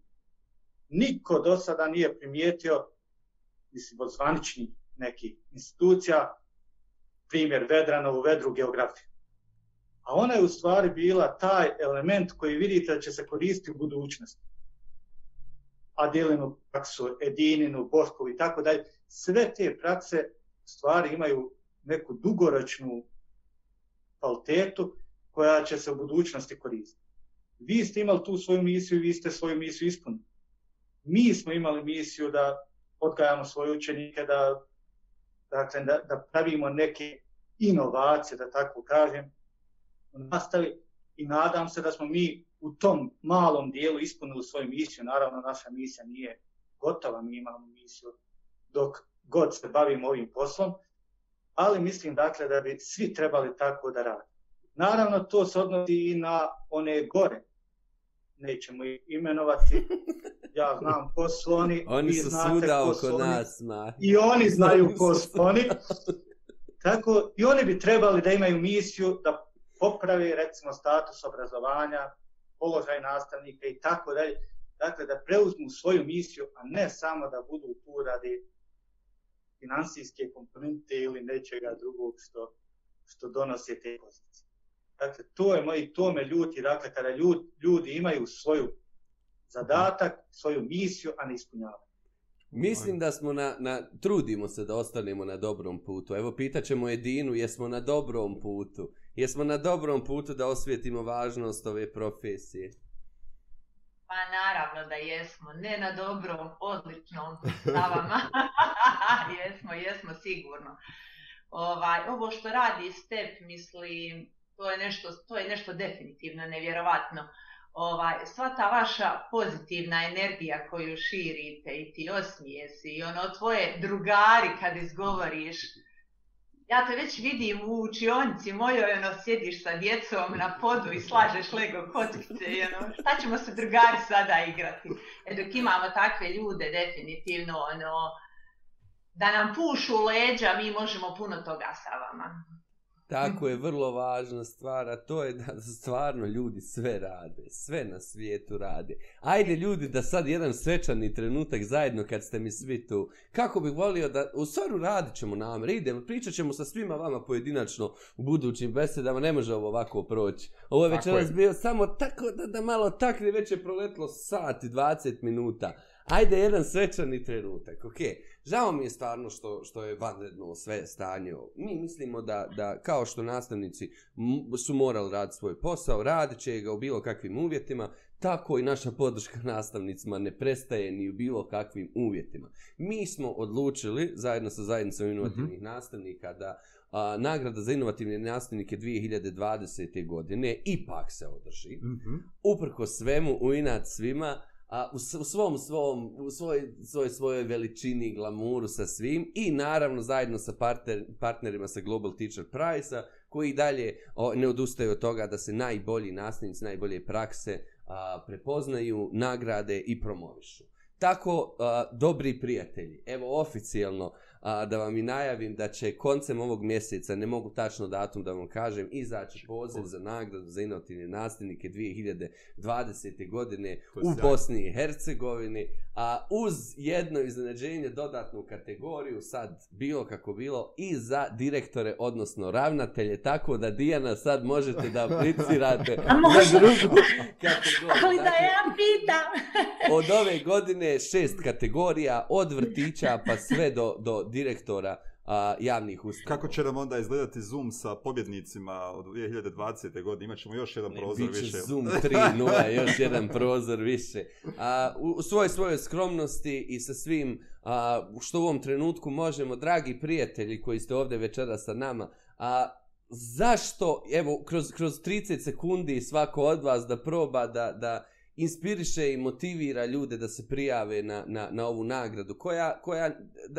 Niko do sada nije primijetio, mislim, od zvaničnih nekih institucija, primjer Vedrana u Vedru geografiju. A ona je u stvari bila taj element koji vidite da će se koristiti u budućnosti. Adelinu praksu, Edininu, Boskovi i tako dalje, sve te prakse stvari imaju neku dugoročnu kvalitetu koja će se u budućnosti koristiti. Vi ste imali tu svoju misiju, vi ste svoju misiju ispunili. Mi smo imali misiju da odgajamo svoje učenike, da, dakle, da, da pravimo neke inovacije, da tako kažem, u nastavi i nadam se da smo mi u tom malom dijelu ispunili svoju misiju. Naravno, naša misija nije gotova, mi imamo misiju dok god se bavimo ovim poslom, ali mislim dakle da bi svi trebali tako da radi. Naravno, to se odnosi i na one gore. Nećemo ih imenovati. Ja znam ko su oni. Oni su znate svuda ko oko su nas. Oni. I oni znaju ko su oni. Tako, i oni bi trebali da imaju misiju da popravi, recimo, status obrazovanja, položaj nastavnika i tako dalje. Dakle, da preuzmu svoju misiju, a ne samo da budu tu radi finansijske komponente ili nečega drugog što, što donose te pozicije. Dakle, to je moj tome ljuti, dakle, kada ljud, ljudi imaju svoju zadatak, svoju misiju, a ne ispunjavaju. Mislim da smo na, na, trudimo se da ostanemo na dobrom putu. Evo, pitaćemo Edinu, jesmo na dobrom putu. Jesmo na dobrom putu da osvijetimo važnost ove profesije? Pa naravno da jesmo, ne na dobrom, odličnom stavama. jesmo, jesmo sigurno. Ovaj, ovo što radi step, mislim, to je nešto, to je nešto definitivno nevjerovatno. Ovaj, sva ta vaša pozitivna energija koju širite i ti osmijesi i ono tvoje drugari kad izgovoriš, Ja te već vidim u učionici mojoj, ono, sjediš sa djecom na podu i slažeš Lego kockice i ono, šta ćemo se drugari sada igrati? E dok imamo takve ljude, definitivno, ono, da nam pušu leđa, mi možemo puno toga sa vama. Tako mhm. je vrlo važna stvar, a to je da stvarno ljudi sve rade, sve na svijetu rade. Ajde ljudi da sad jedan svečani trenutak zajedno kad ste mi svi tu. Kako bih volio da, u stvaru radit ćemo na Amer, idemo, pričat ćemo sa svima vama pojedinačno u budućim besedama, ne može ovo ovako proći. Ovo je večeras bio samo tako da, da malo takne, već je proletlo sat i 20 minuta ajde jedan svečani trenutak, ok. Žao mi je stvarno što, što je vanredno sve stanje. Mi mislimo da, da kao što nastavnici su morali raditi svoj posao, radit će ga u bilo kakvim uvjetima, tako i naša podrška nastavnicima ne prestaje ni u bilo kakvim uvjetima. Mi smo odlučili, zajedno sa zajednicom inovativnih mm -hmm. nastavnika, da a, nagrada za inovativne nastavnike 2020. godine ipak se održi. Mm -hmm. Uprko svemu, u inat svima, a u svom svom u svoj svoj svojoj veličini glamuru sa svim i naravno zajedno sa partner, partnerima sa Global Teacher Price-a koji dalje o, ne odustaju od toga da se najbolji nastavnici, najbolje prakse a, prepoznaju, nagrade i promovišu. Tako a, dobri prijatelji. Evo oficijalno a, a, da vam i najavim da će koncem ovog mjeseca, ne mogu tačno datum da vam kažem, izaći poziv za nagradu za inovativne nastavnike 2020. godine u Bosni i Hercegovini, a uz jedno iznenađenje dodatnu kategoriju, sad bilo kako bilo, i za direktore, odnosno ravnatelje, tako da Dijana sad možete da aplicirate na drugu kategoriju. Ali dakle, da ja pitam! od ove godine šest kategorija, od vrtića pa sve do, do direktora a, javnih ustanova. Kako će nam onda izgledati Zoom sa pobjednicima od 2020. godine? Imaćemo još jedan prozor Biće više. Zoom 3.0, još jedan prozor više. A, u, u svoje svojoj skromnosti i sa svim a, što u ovom trenutku možemo, dragi prijatelji koji ste ovdje večera sa nama, a, zašto, evo, kroz, kroz 30 sekundi svako od vas da proba da, da, inspiriše i motivira ljude da se prijave na, na, na ovu nagradu koja, koja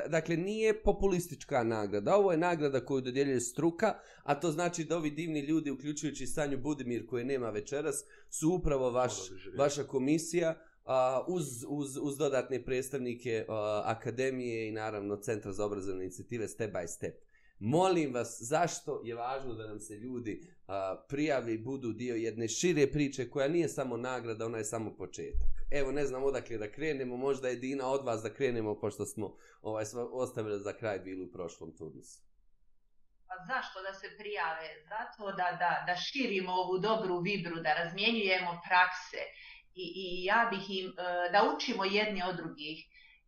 dakle nije populistička nagrada ovo je nagrada koju dodjeljuje struka a to znači da ovi divni ljudi uključujući Sanju Budimir koji nema večeras su upravo vaš, vaša komisija a, uz, uz, uz dodatne predstavnike a, akademije i naravno Centra za obrazovne inicijative Step by Step Molim vas, zašto je važno da nam se ljudi uh, prijavi i budu dio jedne šire priče koja nije samo nagrada, ona je samo početak. Evo, ne znam odakle da krenemo, možda je Dina od vas da krenemo, pošto smo ovaj, ostavili za kraj bilu u prošlom turnusu. Pa zašto da se prijave? Zato da, da, da širimo ovu dobru vibru, da razmijenjujemo prakse i, i ja bih im, e, da učimo jedni od drugih.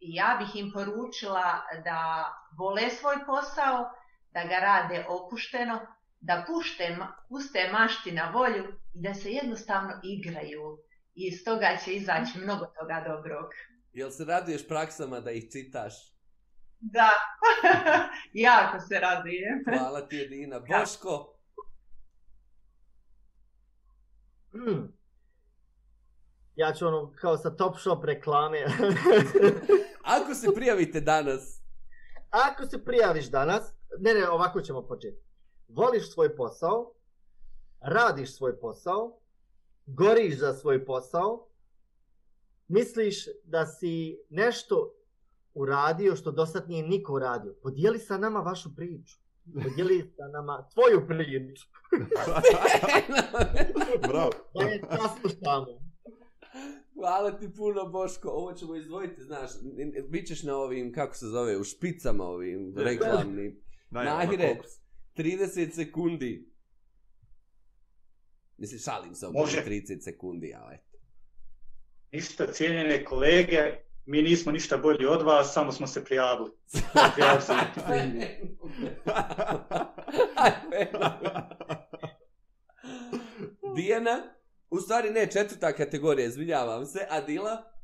I ja bih im poručila da vole svoj posao, da ga rade opušteno, da pušte, puste mašti na volju i da se jednostavno igraju. I iz toga će izaći mnogo toga dobrog. Jel se raduješ praksama da ih citaš? Da, jako se radujem. Hvala ti, Edina. Boško? Mm. Ja ću ono kao sa Top Shop reklame. Ako se prijavite danas. Ako se prijaviš danas, Ne, ne, ovako ćemo početi. Voliš svoj posao, radiš svoj posao, goriš za svoj posao, misliš da si nešto uradio što do sad nije niko uradio. Podijeli sa nama vašu priču. Podijeli sa nama tvoju priču. Bravo. Da je saslušamo. Hvala ti puno, Boško. Ovo ćemo izdvojiti, znaš, bit ćeš na ovim, kako se zove, u špicama ovim reklamnim. Nahire, 30 sekundi. Mislim, šalim se Može. 30 sekundi, ali eto. Ništa, cijeljene kolege, mi nismo ništa bolji od vas, samo smo se prijavili. Prijavili Dijana, u stvari ne, četvrta kategorija, izvinjavam se, Adila?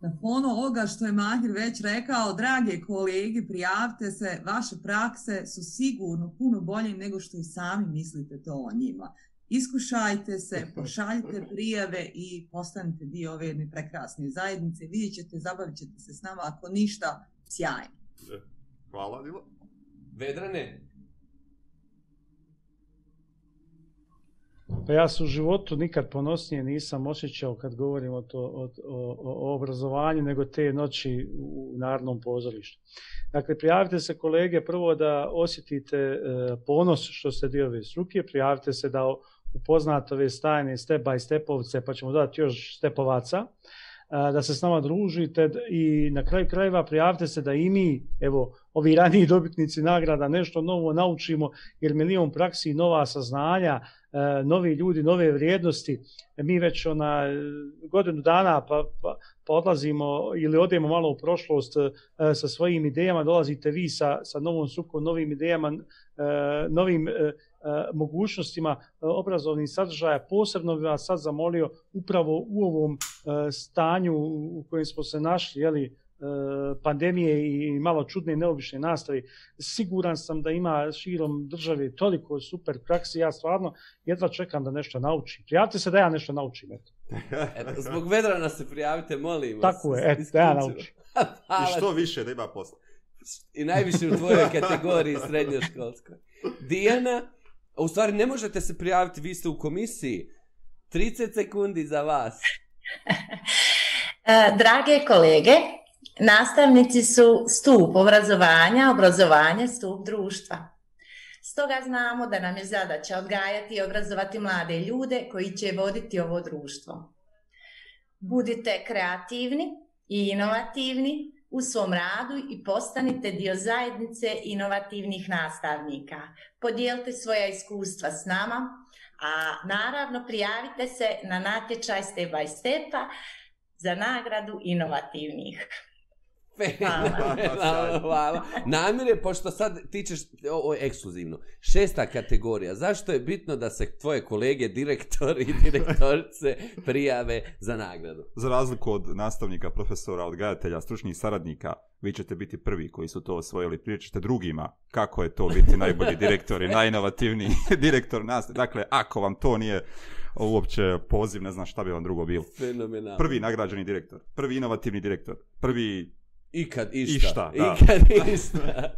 na fonu ovoga što je Mahir već rekao, drage kolege, prijavite se, vaše prakse su sigurno puno bolje nego što i sami mislite to o njima. Iskušajte se, pošaljite prijave i postanite dio ove jedne prekrasne zajednice. Vidjet ćete, zabavit ćete se s nama, ako ništa, sjajno. E, hvala, Dilo. Vedrane, Pa ja se u životu nikad ponosnije nisam osjećao kad govorim o, to, o, o, o obrazovanju nego te noći u Narodnom pozorištu. Dakle, prijavite se kolege prvo da osjetite e, ponos što ste dio ove struke, prijavite se da upoznate ove stajne step by stepovce pa ćemo dodati još stepovaca. E, da se s nama družite i na kraju krajeva prijavite se da i mi, evo, ovi raniji dobitnici nagrada, nešto novo naučimo, jer milion praksi i nova saznanja, novi ljudi, nove vrijednosti. Mi već ona, godinu dana pa, pa, pa odlazimo ili odemo malo u prošlost sa svojim idejama, dolazite vi sa, sa novom sukom, novim idejama, E, novim e, e, mogućnostima obrazovnih sadržaja. Posebno bih vas sad zamolio upravo u ovom stanju u kojem smo se našli, jeli, pandemije i malo čudne i neobične nastave. Siguran sam da ima širom države toliko super praksi, ja stvarno jedva čekam da nešto naučim. Prijavite se da ja nešto naučim. Eto. Zbog vedrana se prijavite, molim vas. Tako je, eto, da ja naučim. I što više da ima posla. I najviše u tvojoj kategoriji srednjoškolskoj. Dijana, u stvari ne možete se prijaviti, vi ste u komisiji. 30 sekundi za vas. E, drage kolege, nastavnici su stup obrazovanja, obrazovanje stup društva. Stoga znamo da nam je zadaća odgajati i obrazovati mlade ljude koji će voditi ovo društvo. Budite kreativni i inovativni, u svom radu i postanite dio zajednice inovativnih nastavnika. Podijelite svoja iskustva s nama, a naravno prijavite se na natječaj Step by Stepa za nagradu inovativnih. Fenomenalno, hvala. hvala. Namire, pošto sad ti ćeš, ovo je ekskluzivno, šesta kategorija, zašto je bitno da se tvoje kolege, direktor i direktorice prijave za nagradu? Za razliku od nastavnika, profesora, odgajatelja, stručnih saradnika, vi ćete biti prvi koji su to osvojili, pričate drugima kako je to biti najbolji direktor i najinovativniji direktor nas. Dakle, ako vam to nije uopće poziv, ne znam šta bi vam drugo bilo. Fenomenalno. Prvi nagrađeni direktor, prvi inovativni direktor, prvi Ikad išta. Išta, da. Ikad išta.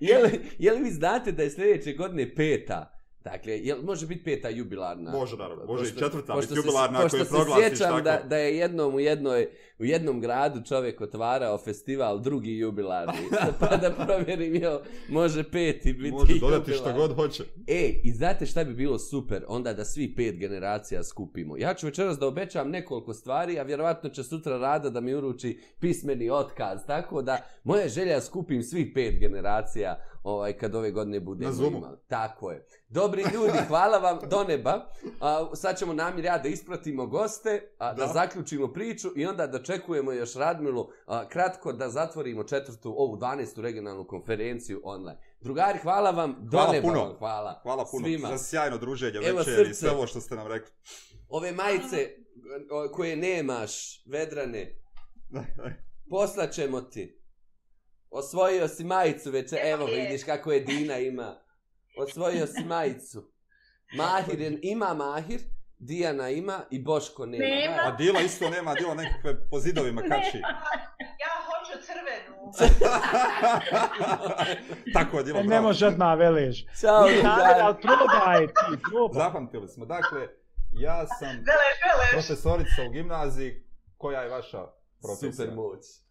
je, li, je li vi znate da je sljedeće godine peta? Dakle, jel može biti peta jubilarna? Može, naravno. Može pošto, i četvrta, ali jubilarna koju proglasiš. Pošto se sjećam tako. Da, da je jednom u, jednoj, u jednom gradu čovjek otvarao festival drugi jubilarni. pa da provjerim, jel, može peti biti Može jubilarni. dodati što god hoće. E, i znate šta bi bilo super onda da svi pet generacija skupimo? Ja ću večeras da obećam nekoliko stvari, a vjerovatno će sutra rada da mi uruči pismeni otkaz. Tako da, moja želja skupim svih pet generacija ovaj, kad ove godine budemo na Zoomu. imali. Tako je. Dobri ljudi, hvala vam do neba. A, sad ćemo nam ja da ispratimo goste, a, da. da. zaključimo priču i onda da čekujemo još Radmilu a, kratko da zatvorimo četvrtu, ovu 12. regionalnu konferenciju online. Drugari, hvala vam do hvala neba. Puno. Vam, hvala. hvala puno. Svima. Za sjajno druženje Evo večeri i sve ovo što ste nam rekli. Ove majice koje nemaš, vedrane, poslaćemo ti. Osvojio si majicu već, evo, evo vidiš kako je Dina ima. Osvojio si majicu. Mahir je, ima Mahir, Dijana ima i Boško nema. nema. A Dila isto nema, Dila nekakve po zidovima kači. Ja hoću crvenu. Tako je, Dila, e, bravo. Ne može odmah velež. Ćao, Dijana. Ali probaj ti, probaj. Zapamtili smo, dakle, ja sam velež, velež. profesorica u gimnaziji. Koja je vaša profesija? Super moć.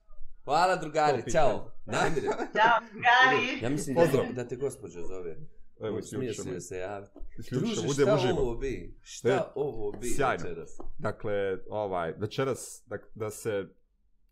Hvala drugari, čao. Najmire. Čao drugari. Ja mislim Pozdrav. da, da te gospođa zove. Evo, smiješ mi se javiti. Druže, šta budem uživo. ovo bi? Šta e, ovo bi sjajno. večeras? Dakle, ovaj, večeras da, da se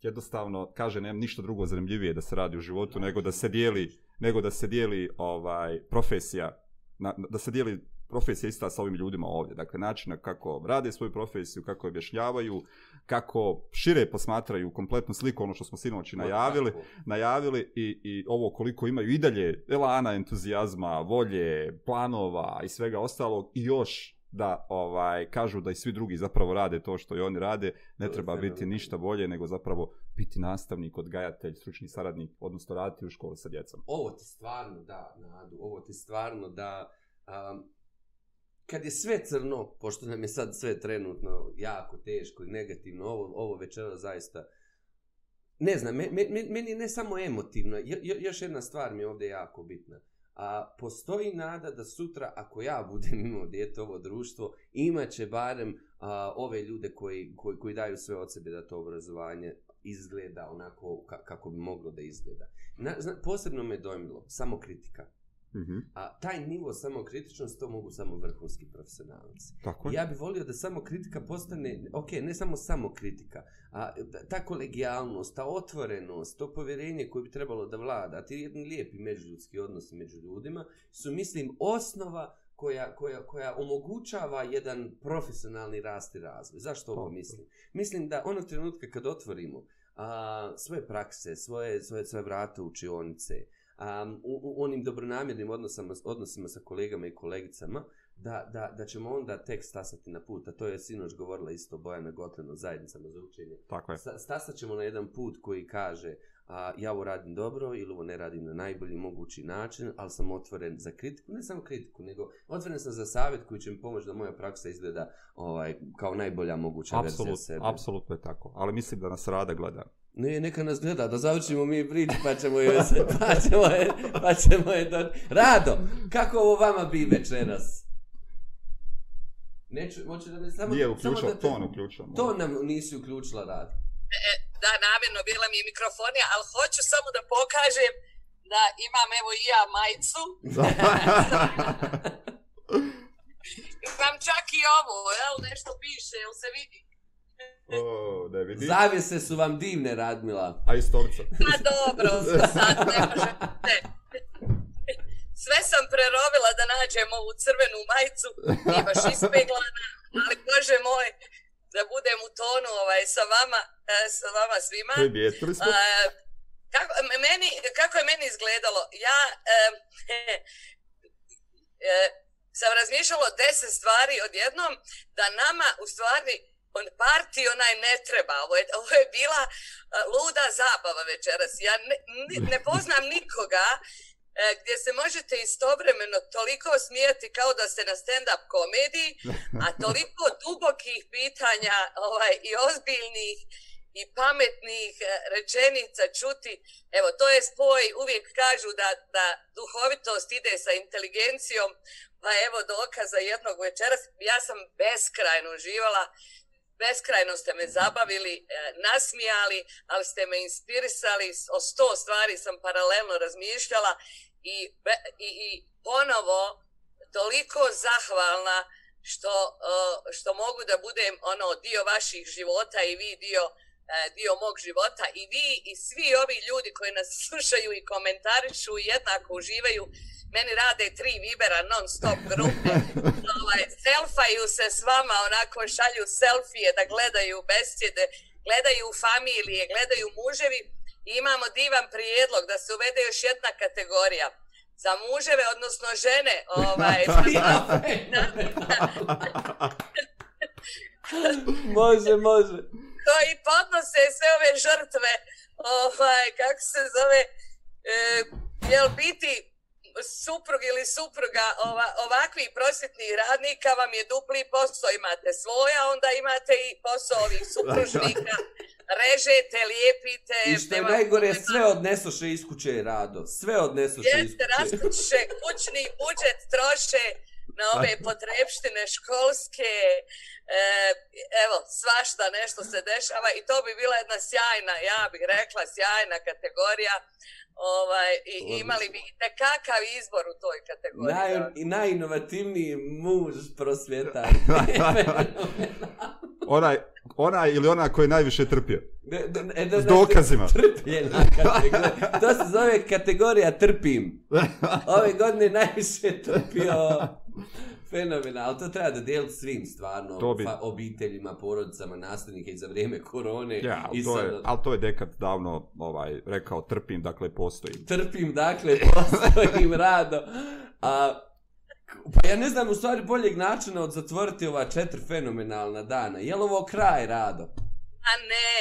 jednostavno kaže nemam ništa drugo zanimljivije da se radi u životu nego da se dijeli nego da se dijeli ovaj profesija na, da se dijeli profesija ista sa ovim ljudima ovdje. Dakle, načina kako rade svoju profesiju, kako objašnjavaju, kako šire posmatraju kompletnu sliku, ono što smo sinoći najavili, najavili i, i ovo koliko imaju i dalje elana, entuzijazma, volje, planova i svega ostalog i još da ovaj kažu da i svi drugi zapravo rade to što i oni rade, ne to treba biti ništa bolje nego zapravo biti nastavnik, odgajatelj, stručni saradnik, odnosno raditi u školi sa djecom. Ovo ti stvarno da, Nadu, ovo ti stvarno da, um, kad je sve crno, pošto nam je sad sve trenutno jako teško i negativno, ovo, ovo večera zaista, ne znam, me, me, meni ne samo emotivno, jo, još jedna stvar mi je ovdje jako bitna. A postoji nada da sutra, ako ja budem imao djete ovo društvo, imaće barem a, ove ljude koji, koji, koji daju sve od sebe da to obrazovanje izgleda onako ka, kako bi moglo da izgleda. Na, zna, posebno me dojmilo, samo kritika. -hmm. A taj nivo samokritičnosti to mogu samo vrhunski profesionalci. Tako je. Ja bih volio da samo kritika postane, ok, ne samo samo kritika, a ta kolegijalnost, ta otvorenost, to povjerenje koje bi trebalo da vlada, a ti jedni lijepi međuljudski odnosi među ljudima, su, mislim, osnova koja, koja, koja omogućava jedan profesionalni rast i razvoj. Zašto ovo mislim? Mislim da onog trenutka kad otvorimo a, svoje prakse, svoje, svoje, svoje vrata učionice, um, u, u onim dobronamjernim odnosama, odnosima sa kolegama i kolegicama, da, da, da ćemo onda tek stasati na put, a to je sinoć govorila isto Bojana Gotlino zajednicama za učenje. Tako je. Stasat ćemo na jedan put koji kaže a, ja ovo radim dobro ili ovo ne radim na najbolji mogući način, ali sam otvoren za kritiku, ne samo kritiku, nego otvoren sam za savjet koji će mi pomoći da moja praksa izgleda ovaj, kao najbolja moguća Absolut, verzija sebe. Apsolutno je tako, ali mislim da nas rada gleda. Ne, neka nas gleda, da završimo mi priču, pa, pa ćemo je, pa ćemo je, pa ćemo je doći. Rado, kako ovo vama bi večeras? Neću, moće da bi samo... Nije uključila, samo da te, ton uključila. Moj. Ton nam nisi uključila, Rado. E, da, namjerno, bila mi je mikrofonija, ali hoću samo da pokažem da imam, evo, i ja majicu. imam čak i ovo, jel, nešto piše, jel se vidi? Oh, vidi. Zavise su vam divne, Radmila. A i stolica. Ma pa dobro, sad ne možete. Sve sam prerovila da nađem ovu crvenu majicu, nije baš ispeglana, ali bože moj, da budem u tonu ovaj, sa vama, e, sa vama svima. Prijetili smo. E, kako, meni, kako je meni izgledalo? Ja e, sam razmišljala deset stvari odjednom, da nama u stvari on parti onaj ne treba. Ovo je, ovo je bila a, e, luda zabava večeras. Ja ne, ne, ne poznam nikoga e, gdje se možete istovremeno toliko smijati kao da ste na stand-up komediji, a toliko dubokih pitanja ovaj, i ozbiljnih i pametnih e, rečenica čuti. Evo, to je spoj, uvijek kažu da, da duhovitost ide sa inteligencijom, pa evo dokaza jednog večera. Ja sam beskrajno uživala, beskrajno ste me zabavili, e, nasmijali, ali ste me inspirisali, o sto stvari sam paralelno razmišljala i, i, i ponovo toliko zahvalna što, e, što mogu da budem ono dio vaših života i vi dio e, dio mog života i vi i svi ovi ljudi koji nas slušaju i komentarišu i jednako uživaju uh, meni rade tri vibera non stop grupe, ovaj, selfaju se s vama, onako šalju selfije da gledaju besjede, gledaju familije, gledaju muževi i imamo divan prijedlog da se uvede još jedna kategorija za muževe, odnosno žene. Ovaj, može, može. Koji podnose sve ove žrtve, ovaj, kako se zove, e, jel biti suprug ili supruga ova, ovakvih prosjetnih radnika vam je dupli posao, imate svoja, onda imate i posao ovih supružnika. režete, lijepite. I što je nema, najgore, nema... sve odnesoše iz kuće rado. Sve odnesoše iz kuće. Jeste, raskuće, kućni budžet troše na ove potrebštine školske, e, evo, svašta nešto se dešava i to bi bila jedna sjajna, ja bih rekla, sjajna kategorija. Ovaj, i imali bi kakav izbor u toj kategoriji. Naj, I najinovativniji muž prosvjeta. onaj, onaj ili ona koji je najviše trpio. Ne, ne, ne, S dokazima. to se zove kategorija trpim. Ove godine najviše trpio Fenomenal, ali to treba da deli svim stvarno, to bi... obiteljima, porodicama, nastavnike i za vrijeme korone. Ja, ali, i to, sad... je, ali to je dekad davno ovaj, rekao, trpim, dakle postojim. Trpim, dakle postojim rado. A, pa ja ne znam u stvari boljeg načina od zatvoriti ova četiri fenomenalna dana. Je li ovo kraj rado? A ne,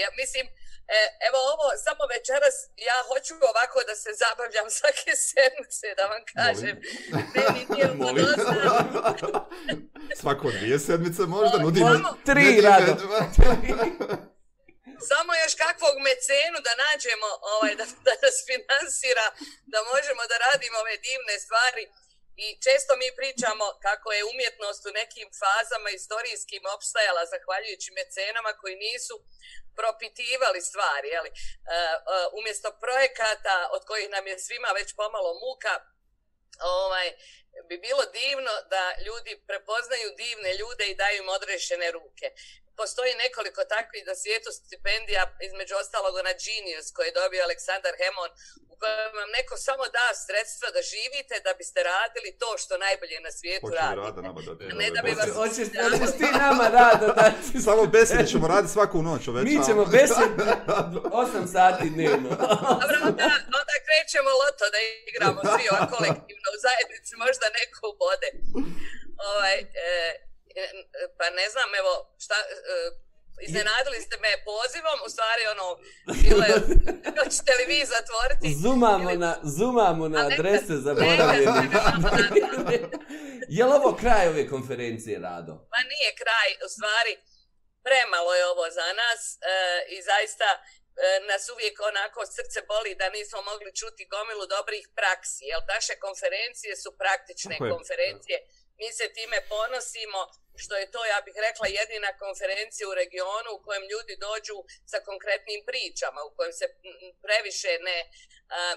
ja mislim, E, evo ovo, samo večeras, ja hoću ovako da se zabavljam svake sedmice, da vam kažem. Molim. Ne, nije Svako dvije sedmice možda, o, nudimo. Samo, tri, rado. samo još kakvog mecenu da nađemo, ovaj, da, da nas finansira, da možemo da radimo ove divne stvari. I često mi pričamo kako je umjetnost u nekim fazama istorijskim opstajala zahvaljujući mecenama koji nisu propitivali stvari, jeli, e, e, umjesto projekata od kojih nam je svima već pomalo muka, ovaj, bi bilo divno da ljudi prepoznaju divne ljude i daju im odrešene ruke postoji nekoliko takvih na svijetu stipendija, između ostalog na Genius koje je dobio Aleksandar Hemon, u kojem vam neko samo da sredstva da živite, da biste radili to što najbolje na svijetu Hoćemo radite. Rada nama da dajde, ne da, da bi vas hoćeš da ti nama rada da Samo besede ćemo raditi svaku noć. Ovečan. Mi ćemo besede 8 sati dnevno. Dobro, onda, onda krećemo loto da igramo svi kolektivno u zajednici, možda neko bode. Ovaj, e, E, e, pa ne znam, evo, šta, e, iznenadili ste me pozivom, u stvari, ono, bile, hoćete li vi zatvoriti? Zumamo ili... na, zumamo na adrese za boravljenje. je li ovo kraj ove konferencije, Rado? Pa nije kraj, u stvari, premalo je ovo za nas e, i zaista e, nas uvijek onako srce boli da nismo mogli čuti gomilu dobrih praksi, jer naše konferencije su praktične konferencije. Je mi se time ponosimo što je to, ja bih rekla, jedina konferencija u regionu u kojem ljudi dođu sa konkretnim pričama, u kojem se previše ne... Uh,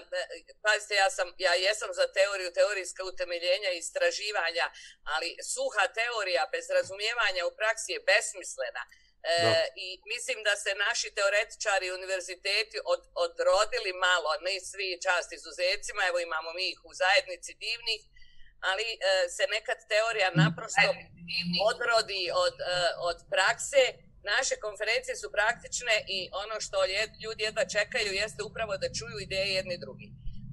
pazite, ja, sam, ja jesam za teoriju teorijska utemeljenja i istraživanja, ali suha teorija bez razumijevanja u praksi je besmislena. E, i mislim da se naši teoretičari univerziteti od, odrodili malo, ne svi čast izuzecima, evo imamo mi ih u zajednici divnih, ali e, se nekad teorija mm. naprosto odrodi od, e, od prakse. Naše konferencije su praktične i ono što ljudi jedva čekaju jeste upravo da čuju ideje jedni drugi.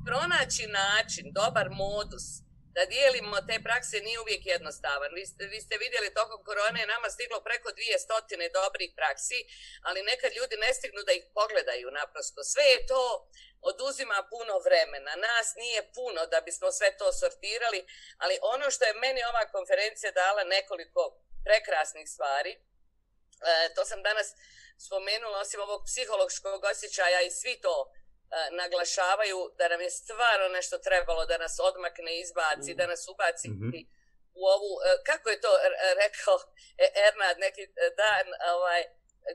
Pronaći način, dobar modus, da dijelimo te prakse nije uvijek jednostavan. Vi ste, vi ste vidjeli tokom korone je nama stiglo preko dvije stotine dobrih praksi, ali nekad ljudi ne stignu da ih pogledaju naprosto. Sve je to oduzima puno vremena. Nas nije puno da bismo sve to sortirali, ali ono što je meni ova konferencija dala nekoliko prekrasnih stvari, e, to sam danas spomenula, osim ovog psihološkog osjećaja i svi to E, naglašavaju da nam je stvarno nešto trebalo da nas odmakne, izbaci, mm. da nas ubaci mm -hmm. u ovu, e, kako je to e, rekao Ernad neki dan, ovaj,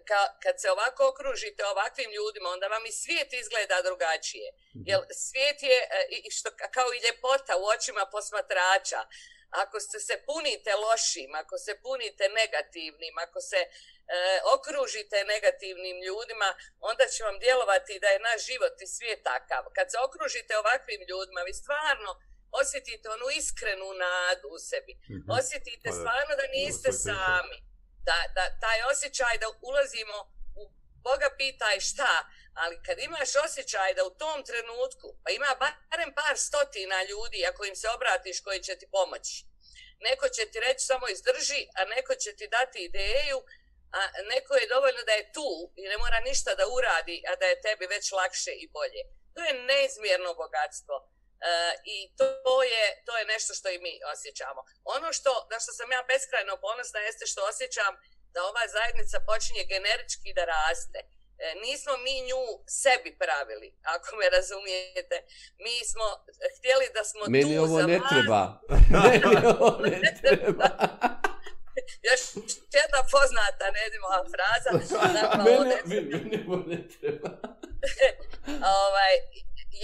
ka, kad se ovako okružite ovakvim ljudima, onda vam i svijet izgleda drugačije. Mm -hmm. Jer svijet je što, kao i ljepota u očima posmatrača. Uh, ako ste se punite lošim, ako se punite negativnim, ako se e, okružite negativnim ljudima, onda će vam djelovati da je naš život i svijet takav. Kad se okružite ovakvim ljudima, vi stvarno osjetite onu iskrenu nadu u sebi. Mhm. Osjetite pa stvarno da niste sami. Da, da, taj osjećaj da ulazimo u Boga pitaj šta, ali kad imaš osjećaj da u tom trenutku, pa ima barem par stotina ljudi ako im se obratiš koji će ti pomoći, neko će ti reći samo izdrži, a neko će ti dati ideju, a neko je dovoljno da je tu i ne mora ništa da uradi, a da je tebi već lakše i bolje. To je neizmjerno bogatstvo. Uh, i to je, to je nešto što i mi osjećamo. Ono što, na što sam ja beskrajno ponosna jeste što osjećam da ova zajednica počinje generički da raste. Uh, E, nismo mi nju sebi pravili, ako me razumijete. Mi smo htjeli da smo Meni tu za vas. Meni ovo ne treba. Meni ovo ne treba. Još jedna poznata, ne vidimo ova fraza. Dakle, meni ovo ne treba. ovaj,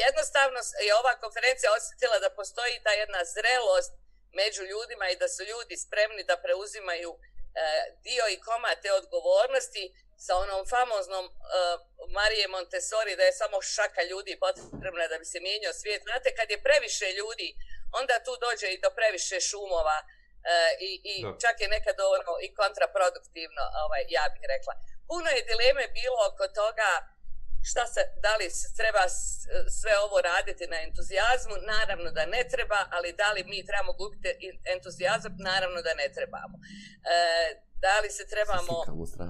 jednostavno je ova konferencija osjetila da postoji ta jedna zrelost među ljudima i da su ljudi spremni da preuzimaju e, dio i komate odgovornosti sa onom famoznom uh, eh, Marije Montessori da je samo šaka ljudi potrebna da bi se mijenio svijet. Znate, kad je previše ljudi, onda tu dođe i do previše šumova uh, i, i čak je nekad ono i kontraproduktivno, ovaj, ja bih rekla. Puno je dileme bilo oko toga šta se, da li se treba sve ovo raditi na entuzijazmu, naravno da ne treba, ali da li mi trebamo gubiti entuzijazam, naravno da ne trebamo. E, da li se trebamo... Sisika,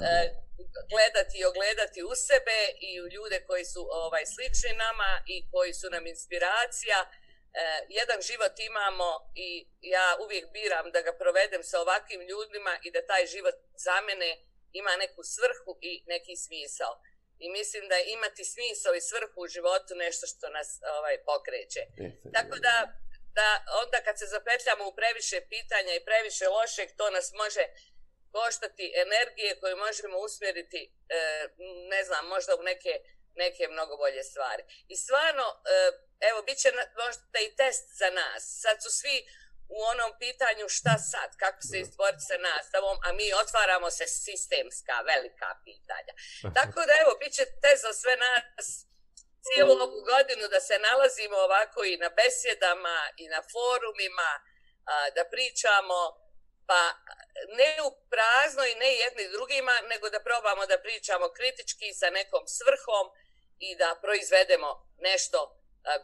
gledati i ogledati u sebe i u ljude koji su ovaj slični nama i koji su nam inspiracija. E, jedan život imamo i ja uvijek biram da ga provedem sa ovakvim ljudima i da taj život za mene ima neku svrhu i neki smisao. I mislim da imati smisao i svrhu u životu nešto što nas ovaj pokreće. E, Tako da da onda kad se zapetljamo u previše pitanja i previše lošeg, to nas može uh, koštati energije koje možemo usmjeriti, e, ne znam, možda u neke, neke mnogo bolje stvari. I stvarno, e, evo, bit će možda i test za nas. Sad su svi u onom pitanju šta sad, kako se izboriti sa nastavom, a mi otvaramo se sistemska velika pitanja. Tako da evo, bit će test za sve nas cijelu ovu godinu da se nalazimo ovako i na besjedama i na forumima, da pričamo, pa ne u prazno i ne jedni drugima, nego da probamo da pričamo kritički sa nekom svrhom i da proizvedemo nešto uh,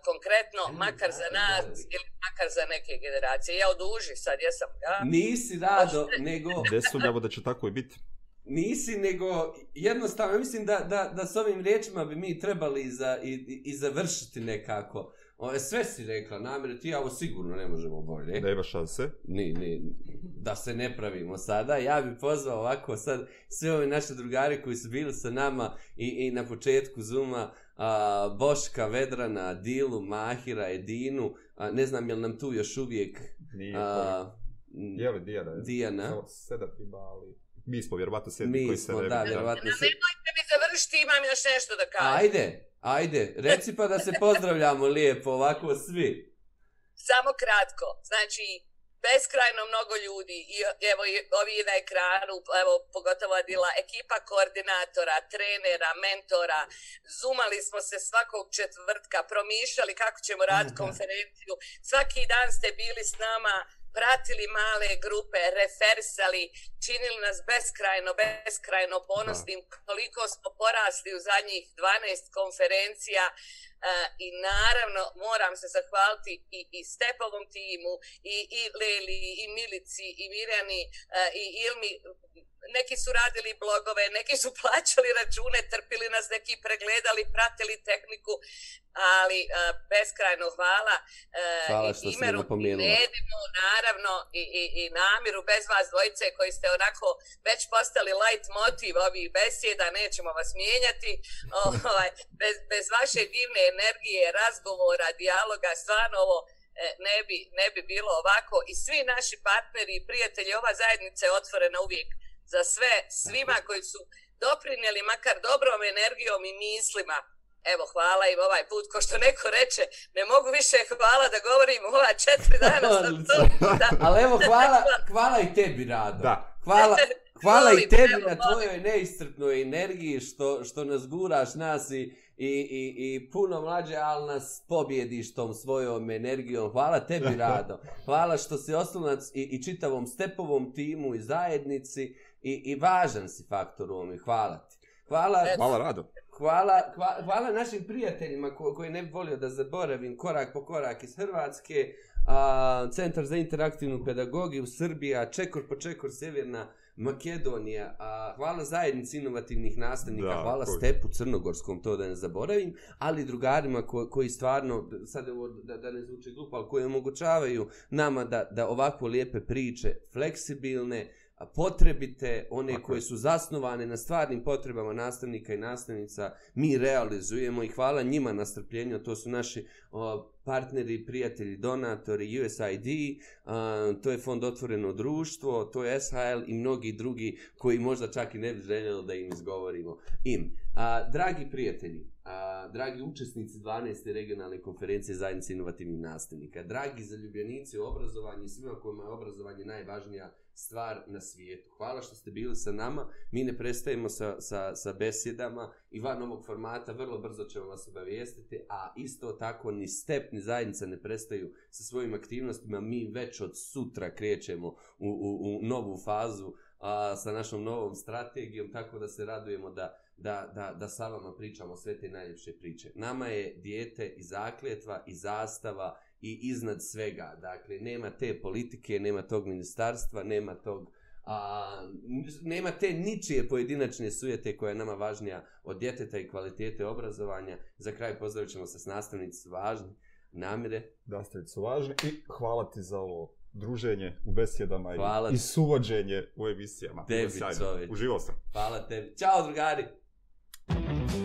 konkretno, ne, makar ne, za nas ne, ne. ili makar za neke generacije. Ja oduži sad, ja sam... Ja. Nisi rado, pa nego... Gde su da će tako i biti? Nisi, nego jednostavno, mislim da, da, da s ovim riječima bi mi trebali za, i, i završiti nekako. Ove, sve si rekla, namjer, ti ja ovo sigurno ne možemo bolje. Nema šanse. Ni, ni, da se ne pravimo sada, ja bih pozvao ovako sad sve ove naše drugare koji su bili sa nama i, i na početku Zuma, a, Boška, Vedrana, Dilu, Mahira, Edinu, a, ne znam je li nam tu još uvijek... Nije, a, je li Dijana? Dijana. Sedat ima, ali mi smo vjerovatno sedmi mi koji smo, se... Mi smo, da, vjerovatno sedmi. Nemojte mi završiti, imam još nešto da kažem. Ajde, ajde, reci pa da se pozdravljamo lijepo, ovako svi. Samo kratko, znači beskrajno mnogo ljudi i evo i ovi na ekranu, evo pogotovo Adila, ekipa koordinatora, trenera, mentora, zumali smo se svakog četvrtka, promišljali kako ćemo raditi konferenciju, svaki dan ste bili s nama, pratili male grupe, refersali, činili nas beskrajno, beskrajno ponosnim koliko smo porasli u zadnjih 12 konferencija, uh, E, i naravno moram se zahvaliti i, i Stepovom timu i, i Leli i Milici i Mirjani e, i Ilmi neki su radili blogove, neki su plaćali račune, trpili nas, neki pregledali, pratili tehniku, ali uh, beskrajno hvala, uh, hvala što i Imeru i Nedimu, naravno, i, i, i Namiru, bez vas dvojce koji ste onako već postali light motiv ovih besjeda, nećemo vas mijenjati, ovaj, bez, bez vaše divne energije, razgovora, dijaloga, stvarno ovo, e, ne bi, ne bi bilo ovako i svi naši partneri i prijatelji ova zajednica je otvorena uvijek uh, za sve, svima koji su doprinjeli makar dobrom energijom i mislima. Evo, hvala im ovaj put. Ko što neko reče, ne mogu više hvala da govorim ova četiri dana sam tu. Da. Ali evo, hvala, hvala i tebi, Rado. Da. Hvala, hvala volim, i tebi evo, na tvojoj volim. neistrpnoj energiji što, što nas guraš nas i, i, i, i puno mlađe, ali nas pobjediš tom svojom energijom. Hvala tebi, Rado. Hvala što si oslonac i, i čitavom stepovom timu i zajednici. Uh, i, i važan si faktor ovom i hvala ti. Hvala, e, hvala rado. Hvala, hvala, hvala našim prijateljima ko, koji ne bi volio da zaboravim korak po korak iz Hrvatske, a, Centar za interaktivnu pedagogiju Srbija, Čekor po Čekor Sjeverna Makedonija, a, hvala zajednici inovativnih nastavnika, da, hvala koji. Stepu Crnogorskom, to da ne zaboravim, ali drugarima ko, koji stvarno, sad evo da, da ne zvuče glupo, ali koji omogućavaju nama da, da ovako lijepe priče, fleksibilne, potrebite, one okay. koje su zasnovane na stvarnim potrebama nastavnika i nastavnica, mi realizujemo i hvala njima na strpljenju, to su naši o, partneri, prijatelji, donatori, USID, a, to je Fond Otvoreno društvo, to je SHL i mnogi drugi koji možda čak i ne bi željeli da im izgovorimo. Im. A, dragi prijatelji, a, dragi učesnici 12. regionalne konferencije zajednice inovativnih nastavnika, dragi zaljubljenici u obrazovanju i svima kojima je obrazovanje najvažnija stvar na svijetu. Hvala što ste bili sa nama. Mi ne prestajemo sa, sa, sa besjedama i van ovog formata vrlo brzo ćemo vas obavijestiti, a isto tako ni step, ni zajednica ne prestaju sa svojim aktivnostima. Mi već od sutra krećemo u, u, u novu fazu a, sa našom novom strategijom, tako da se radujemo da, da, da, da sa vama pričamo sve te najljepše priče. Nama je dijete i zakljetva i zastava i i iznad svega. Dakle, nema te politike, nema tog ministarstva, nema tog a, nema te ničije pojedinačne sujete koja je nama važnija od djeteta i kvalitete obrazovanja. Za kraj pozdravit ćemo se s nastavnici važni, namire. Nastavnici su važni i hvala ti za ovo druženje u besjedama hvala i, ti. suvođenje u emisijama. Tebi, Uživo sam. Hvala tebi. Ćao, drugari! Hvala.